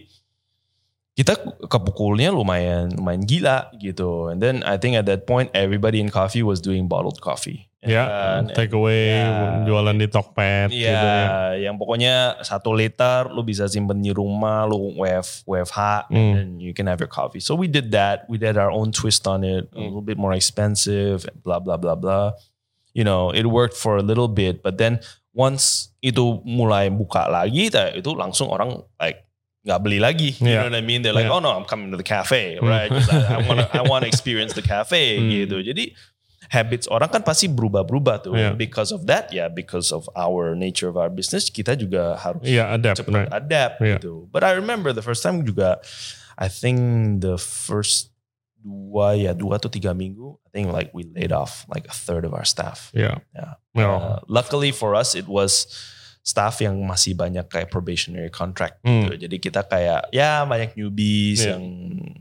kita kepukulnya lumayan lumayan gila gitu. And then I think at that point everybody in coffee was doing bottled coffee. Ya, And- take away, Ya. jualan di Tokped Iya, gitu ya. yang pokoknya satu liter lu bisa simpen di rumah, lu WF, WFH, Hmm. and you can have your coffee. So we did that. We did our own twist on it, a Hmm. little bit more expensive, blah blah blah blah. You know, it worked for a little bit, but then once itu mulai buka lagi, itu langsung orang like nggak beli lagi. You Yeah. know what I mean? They're like, Yeah. oh no, I'm coming to the cafe, Hmm. right? 'Cause I, I want I want to experience the cafe Hmm. gitu. Jadi habits orang kan pasti berubah-berubah tuh. Yeah. Because of that, ya because of our nature of our business, kita juga harus Iya, adapt. cepat right. adapt Yeah. gitu. But I remember the first time juga, I think the first dua ya dua atau tiga minggu, I think like we laid off like a third of our staff. Iya. Yeah. Oh. Uh, luckily for us, it was staff yang masih banyak kayak probationary contract Hmm. gitu. Jadi kita kayak ya banyak newbies Yeah. yang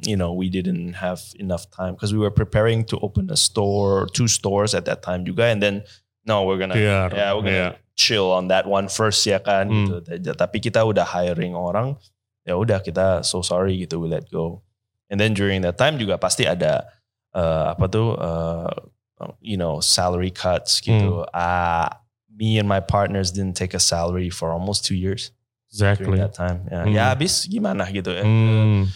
you know we didn't have enough time because we were preparing to open a store, two stores at that time juga, and then no we're gonna Biar, yeah we're gonna iya. chill on that one first ya kan Hmm. gitu. Tapi kita udah hiring orang, ya udah kita so sorry gitu we let go. And then during that time juga pasti ada uh, apa tuh uh, you know salary cuts gitu. Hmm. Ah, me and my partners didn't take a salary for almost two years Exactly. during that time. Ya, Hmm. ya habis gimana gitu ya. Hmm.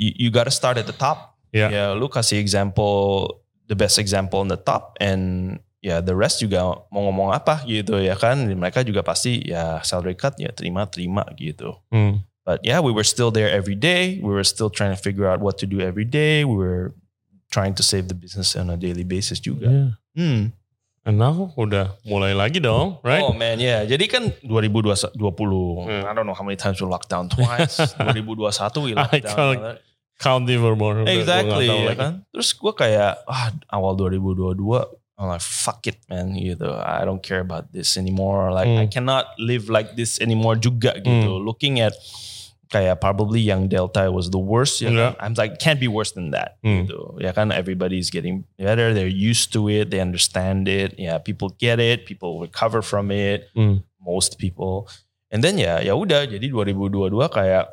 You, you gotta start at the top. Ya. Ya, lu kasih example, the best example on the top and ya the rest juga mau ngomong apa gitu ya kan. Mereka juga pasti ya salary cut ya terima-terima gitu. Hmm. But yeah, we were still there every day. We were still trying to figure out what to do every day. We were trying to save the business on a daily basis juga. Yeah. Hmm. And now udah mulai lagi dong, right? Oh man, yeah. Jadi kan 2020, Hmm. I don't know how many times we locked down twice. 2021 we locked I down. Count. Udah, gua Exactly, ya kan. Terus gue kayak, ah awal 2022, I'm like, fuck it man gitu. I don't care about this anymore. Like Hmm. I cannot live like this anymore juga gitu. Looking at kayak probably yang Delta was the worst. Yeah. I'm like, can't be worse than that. Hmm. Gitu. Ya kan, everybody's getting better. They're used to it. They understand it. Yeah, people get it. People recover from it. Hmm. Most people. And then ya, ya udah. Jadi 2022 kayak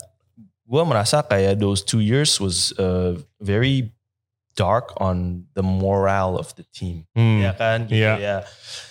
gue merasa kayak those two years was uh, very dark on the morale of the team. Hmm. Ya kan? Gitu, Iya. Ya.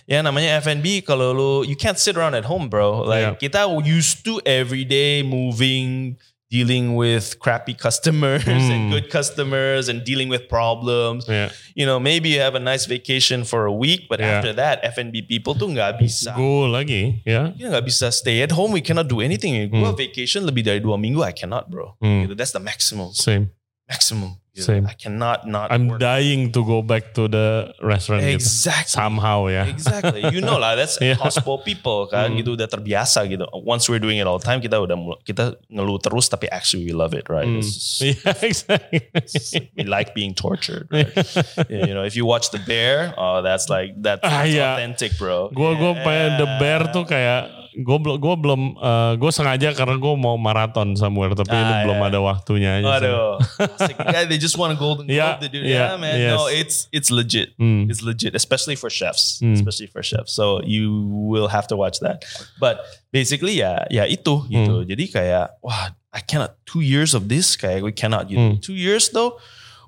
Ya namanya F&B kalau lu you can't sit around at home, bro. Like kita used to every day moving, dealing with crappy customers and Hmm. good customers and dealing with problems. Yeah. You know, maybe you have a nice vacation for a week, but Yeah. after that F&B people tuh nggak bisa. Go lagi, ya. Kita nggak bisa stay at home. We cannot do anything. Gua vacation lebih dari dua minggu. I cannot, bro. Hmm. Gitu. That's the maximum. Same. Maximum. Gitu. Same. I cannot not I'm work. dying to go back to the restaurant gitu. Exactly. Somehow ya. Exactly. You know lah, that's Yeah. household people kan. Hmm. Gitu udah terbiasa gitu. Once we're doing it all the time, kita udah kita ngeluh terus tapi actually we love it, right? It's just- Yeah, exactly. we like being tortured. Right? Yeah, you know, if you watch The Bear, oh, that's like that's Ah, iya. authentic, bro. Gue gue pengen The Bear Yeah. tuh kayak gue belum gue belum gue sengaja karena gue mau maraton somewhere tapi ini Ah, belum iya. ada waktunya aja. Aduh. Like, yeah, they just want a golden globe Yeah, to do. yeah, Yeah, man. yes. No, it's it's legit. Hmm. It's legit, especially for chefs. Hmm. Especially for chefs. So you will have to watch that. But basically ya ya itu gitu. Hmm. Jadi kayak wah, I cannot two years of this kayak we cannot gitu. Hmm. Two years though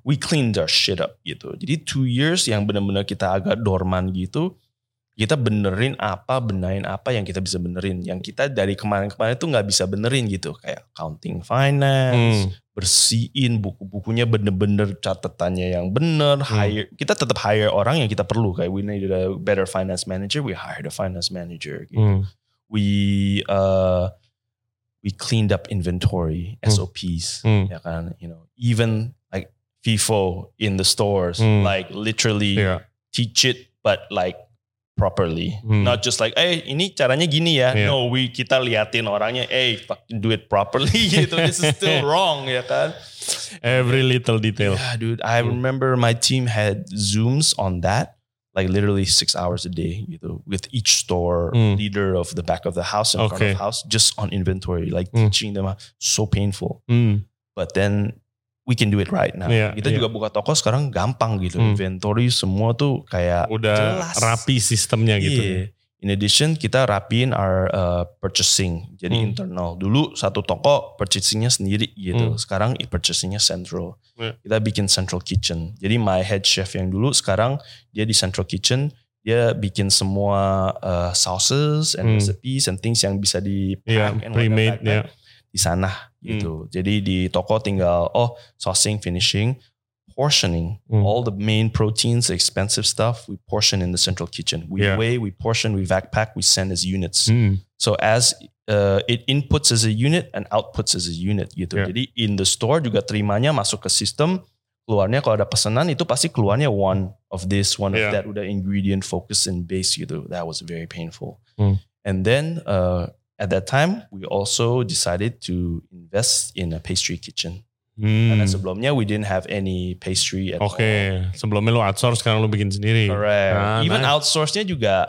we cleaned our shit up gitu. Jadi two years yang benar-benar kita agak dorman gitu. Kita benerin apa, benain apa yang kita bisa benerin. Yang kita dari kemarin-kemarin tuh nggak bisa benerin gitu. Kayak accounting finance, Hmm. bersihin buku-bukunya bener-bener catatannya yang bener Hmm. hire kita tetap hire orang yang kita perlu kayak we needed a better finance manager we hired a finance manager gitu. Hmm. we uh we cleaned up inventory Hmm. SOPs Hmm. ya kan you know even like FIFO in the stores Hmm. like literally Iya. teach it but like properly Hmm. not just like eh ini caranya gini ya Iya. no we kita liatin orangnya eh fucking do it properly gitu this is still wrong ya kan Every little detail. yeah dude I Hmm. remember my team had zooms on that like literally six hours a day gitu with each store Hmm. leader of the back of the house and front Okay. of house just on inventory like Hmm. teaching them so painful Hmm. but then we can do it right now Iya, kita iya. juga buka toko sekarang gampang gitu Hmm. inventory semua tuh kayak Udah jelas. rapi sistemnya gitu. Iya. In addition kita rapiin our uh, purchasing jadi Hmm. internal. Dulu satu toko purchasingnya sendiri gitu. Hmm. Sekarang purchasingnya central. Iya. Kita bikin central kitchen. Jadi my head chef yang dulu sekarang dia di central kitchen dia bikin semua uh, sauces and Hmm. recipes and things yang bisa di Iya, pack and pre-made ya. Di sana gitu. Jadi di toko tinggal oh saucing, finishing, portioning. Hmm. All the main proteins, the expensive stuff, we portion in the central kitchen. We Yeah. weigh, we portion, we vac pack, we send as units. Hmm. So as uh, it inputs as a unit and outputs as a unit gitu. Yeah. Jadi in the store juga terimanya masuk ke sistem, keluarnya kalau ada pesanan itu pasti keluarnya one of this, one Yeah. of that, udah ingredient focus and base gitu. That was very painful. Hmm. And then uh, at that time we also decided to invest in a pastry kitchen. Hmm. Karena sebelumnya we didn't have any pastry at Oke, all. sebelumnya lu outsource sekarang lu bikin sendiri. Correct. Ah, Even nice. outsource-nya juga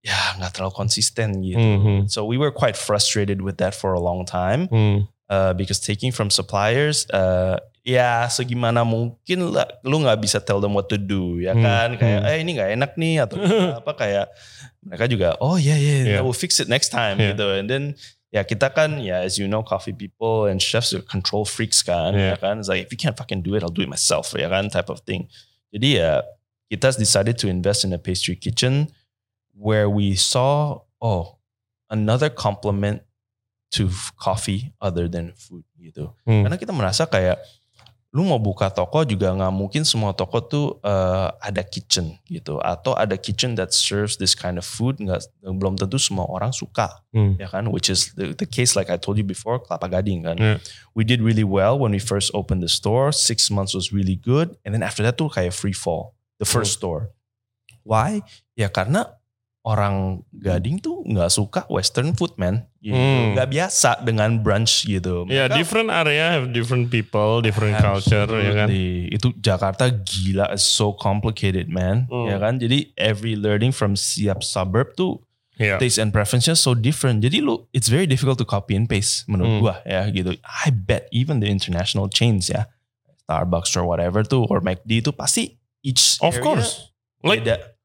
ya nggak terlalu konsisten gitu. Mhm. So we were quite frustrated with that for a long time Hmm. uh, because taking from suppliers uh, ya segimana mungkin lah, lu nggak bisa tell them what to do ya Hmm, kan kayak hmm. eh ini nggak enak nih atau apa kayak mereka juga oh yeah yeah, Yeah. we'll fix it next time Yeah. gitu and then ya kita kan ya as you know coffee people and chefs are control freaks kan Yeah. ya kan it's like if you can't fucking do it I'll do it myself ya kan type of thing jadi ya kita decided to invest in a pastry kitchen where we saw oh another complement to coffee other than food gitu Hmm. karena kita merasa kayak lu mau buka toko juga nggak mungkin semua toko tuh uh, ada kitchen gitu. Atau ada kitchen that serves this kind of food nggak belum tentu semua orang suka Hmm. ya kan? Which is the, the case like I told you before Kelapa Gading kan? Yeah. we did really well when we first opened the store. Six months was really good. And then after that tuh kayak free fall the first store. Why? Ya karena orang Gading tuh nggak suka Western food man gitu. Hmm. nggak biasa dengan brunch gitu Ya, Mereka- different area have different people, different culture, ya kan? Itu Jakarta gila, it's so complicated man. Hmm. Ya kan? Jadi every learning from setiap suburb tuh Ya. taste and preferences so different. Jadi lu it's very difficult to copy and paste menurut Hmm. gua ya gitu. I bet even the international chains ya, Starbucks or whatever tuh or McD itu pasti each Of area course. Like beda.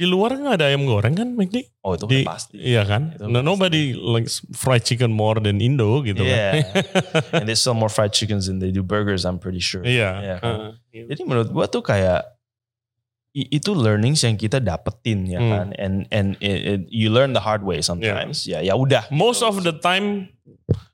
Di luar nggak ada ayam goreng kan, McD? Oh itu Di, pasti. Iya kan? Itu No, pasti. nobody likes fried chicken more than Indo gitu Yeah. kan. And they sell more fried chickens than they do burgers, I'm pretty sure. Iya. Iya kan? Heeh. Jadi menurut gua tuh kayak itu learnings yang kita dapetin ya Hmm. kan and and it- it- you learn the hard way sometimes ya ya udah Most of the time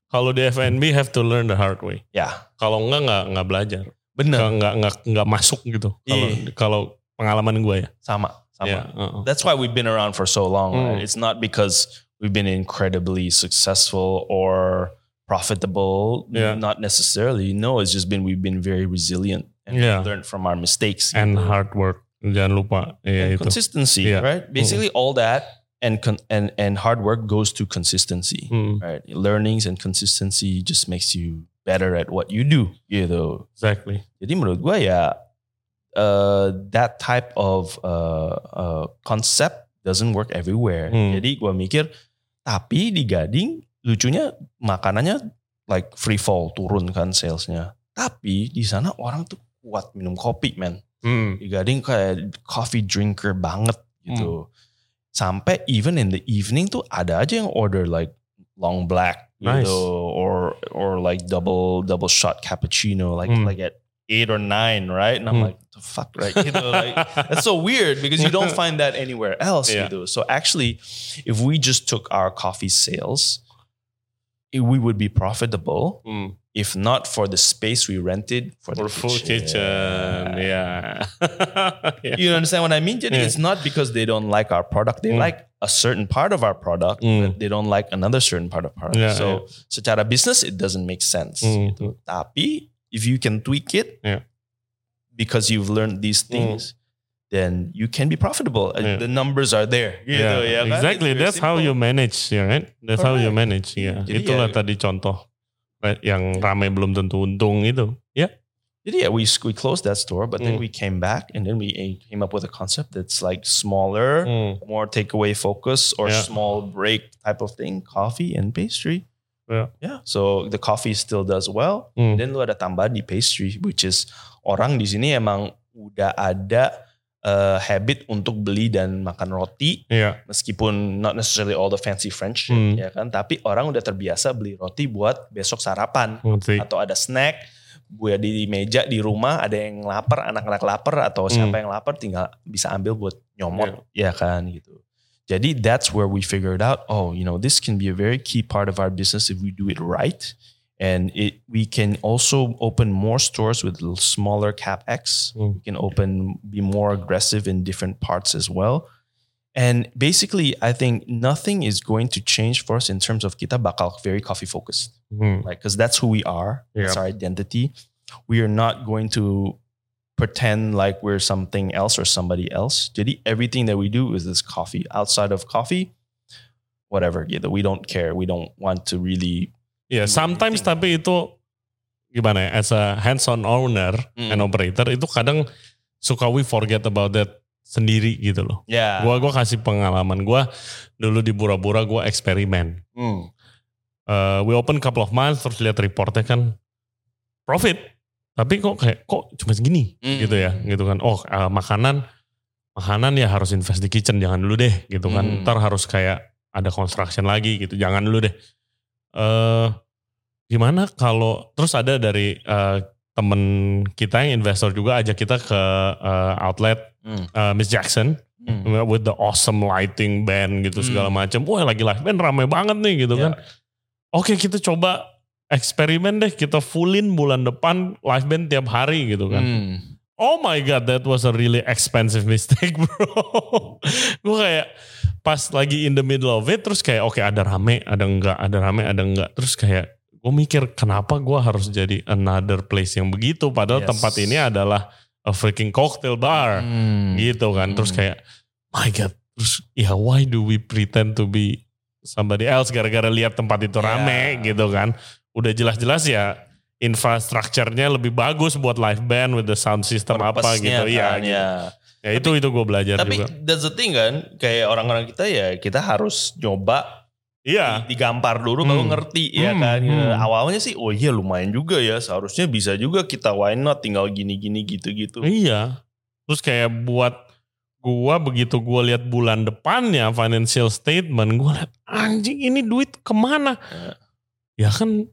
kalau di F&B have to learn the hard way. ya Kalau enggak nggak nggak belajar. bener Nggak nggak nggak masuk gitu. Kalau Iya. kalau pengalaman gue ya. sama Iya, heeh. that's why we've been around for so long right? Hmm. it's not because we've been incredibly successful or profitable Yeah. not necessarily no it's just been we've been very resilient and Yeah. learned from our mistakes And gitu. hard work. Jangan lupa. Itu. consistency Yeah. right basically all that and con- and and hard work goes to consistency Hmm, right? Learnings and consistency just makes you better at what you do, gitu. exactly. Jadi menurut gue ya uh, that type of uh, uh, concept doesn't work everywhere. Hmm. Jadi gue mikir Tapi di Gading lucunya makanannya like free fall turun kan salesnya. Tapi di sana orang tuh kuat minum kopi man. Hmm. Di Gading kayak coffee drinker banget gitu. Sampai even in the evening tuh ada aja yang order like long black Nice. gitu or or like double double shot cappuccino like Hmm. like at eight or nine, right? And I'm Hmm. like, the fuck, right? Gitu, like, that's so weird because you don't find that anywhere else. Yeah. Gitu. So actually, if we just took our coffee sales, it- we would be profitable. Hmm. If not for the space we rented for For the full kitchen, yeah. yeah. You understand what I mean? Yeah. it's not because they don't like our product. They Mm. like a certain part of our product, Mm. but they don't like another certain part of product. So secara business it doesn't make sense. Mm. gitu. Tapi if you can tweak it Yeah. because you've learned these things, then you can be profitable. Uh, Yeah. The numbers are there. Gitu, Yeah, ya kan? exactly. It's That's how you manage, ya right? That's how you manage, ya. Jadi Itulah ya- tadi contoh right, yang rame belum tentu untung itu. Ya, Jadi yeah, we we closed that store, but Mm. then we came back and then we eh, came up with a concept that's like smaller, Hmm. more takeaway focus or Yeah. small break type of thing, coffee and pastry. Yeah. Yeah. So the coffee still does well. Hmm. Dan lu ada tambahan di pastry, which is orang di sini emang udah ada uh, habit untuk beli dan makan roti, Iya. meskipun not necessarily all the fancy French, Hmm. ya kan. Tapi orang udah terbiasa beli roti buat besok sarapan Ngerti. atau ada snack buat di meja di rumah ada yang lapar anak-anak lapar atau Hmm. siapa yang lapar tinggal bisa ambil buat nyomot ya kan gitu jadi that's where we figured out oh you know this can be a very key part of our business if we do it right. And it we can also open more stores with smaller capex. Hmm. we can open be more aggressive in different parts as well. And basically i think nothing is going to change for us in terms of kita bakal very coffee focused. Hmm. like because that's who we are. That's our identity. We are not going to pretend like we're something else or somebody else jadi everything that we do is this coffee outside of coffee whatever gitu we don't care we don't want to really do sometimes anything. tapi itu gimana ya, as a hands-on owner Mm. and operator itu kadang suka we forget about that sendiri gitu loh. yeah Gua gua kasih pengalaman gua dulu di Bura-Bura gua eksperimen. Mm. Eh, we open couple of months terus lihat reportnya kan profit. Tapi kok kayak kok cuma segini Mm. gitu ya, gitu kan. Oh, eh, makanan makanan ya harus invest di kitchen jangan dulu deh gitu kan. Mm. Ntar harus kayak ada construction lagi gitu. Jangan dulu deh. Eh gimana kalau terus ada dari eh, temen kita yang investor juga ajak kita ke eh, outlet Mm. eh, Miss Jackson Mm. with the awesome lighting band gitu Hmm. segala macam. Wah lagi live band rame banget nih gitu Yeah. kan. Oke kita coba eksperimen deh kita fullin bulan depan live band tiap hari gitu kan. Mm. Oh my god that was a really expensive mistake bro. gue kayak pas lagi in the middle of it terus kayak oke ada rame ada enggak ada rame ada enggak terus kayak gue mikir kenapa gue harus jadi another place yang begitu padahal Yes. tempat ini adalah a freaking cocktail bar Mm. gitu kan terus Hmm. kayak my god terus ya why do we pretend to be somebody else gara-gara lihat tempat itu rame Yeah. gitu kan udah jelas-jelas ya infrastrukturnya lebih bagus buat live band with the sound system apa gitu ya kan, gitu. ya. ya itu itu gue belajar Tapi juga that's the thing kan, kayak orang-orang kita ya kita harus nyoba iya digampar dulu baru Hmm. ngerti ya Hmm, kan. hmm. Awalnya sih oh iya lumayan juga ya, seharusnya bisa juga kita why not tinggal gini-gini gitu-gitu. iya terus kayak buat gua begitu gua lihat bulan depannya financial statement gua lihat anjing ini duit ke mana ya kan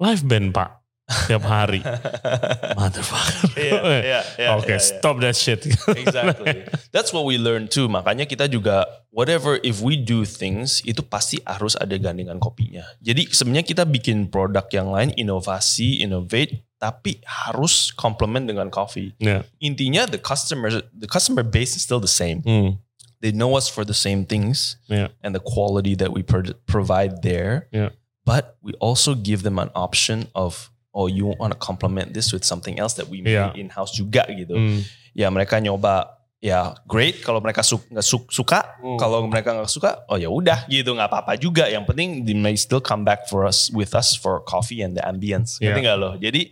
live band pak tiap hari motherfucker Iya, iya, iya, Oke, iya, iya. stop that shit. Exactly. That's what we learn too. Makanya kita juga whatever if we do things itu pasti harus ada gandengan kopinya. Jadi sebenarnya kita bikin produk yang lain inovasi, innovate tapi harus complement dengan coffee. Ya. Intinya the customer the customer base is still the same. Hmm, They know us for the same things Yeah. and the quality that we pro- provide there. Yeah. But we also give them an option of oh you want to complement this with something else that we made Yeah. in house juga gitu hmm, ya mereka nyoba ya great kalau mereka su- su- suka Hmm. kalau mereka nggak suka oh ya udah gitu nggak apa-apa juga yang penting they may still come back for us with us for coffee and the ambience Yeah. ngerti nggak lo jadi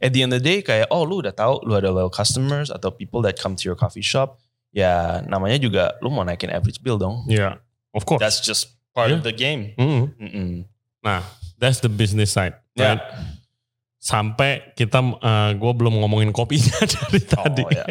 at the end of the day kayak oh lu udah tahu lu ada loyal customers atau people that come to your coffee shop ya namanya juga lu mau naikin average bill dong yeah, of course. that's just part Yeah. of the game. Mm. Mm-mm. Nah, that's the business side. Ya. Right? Sampai kita, gue belum ngomongin kopinya dari tadi. ya.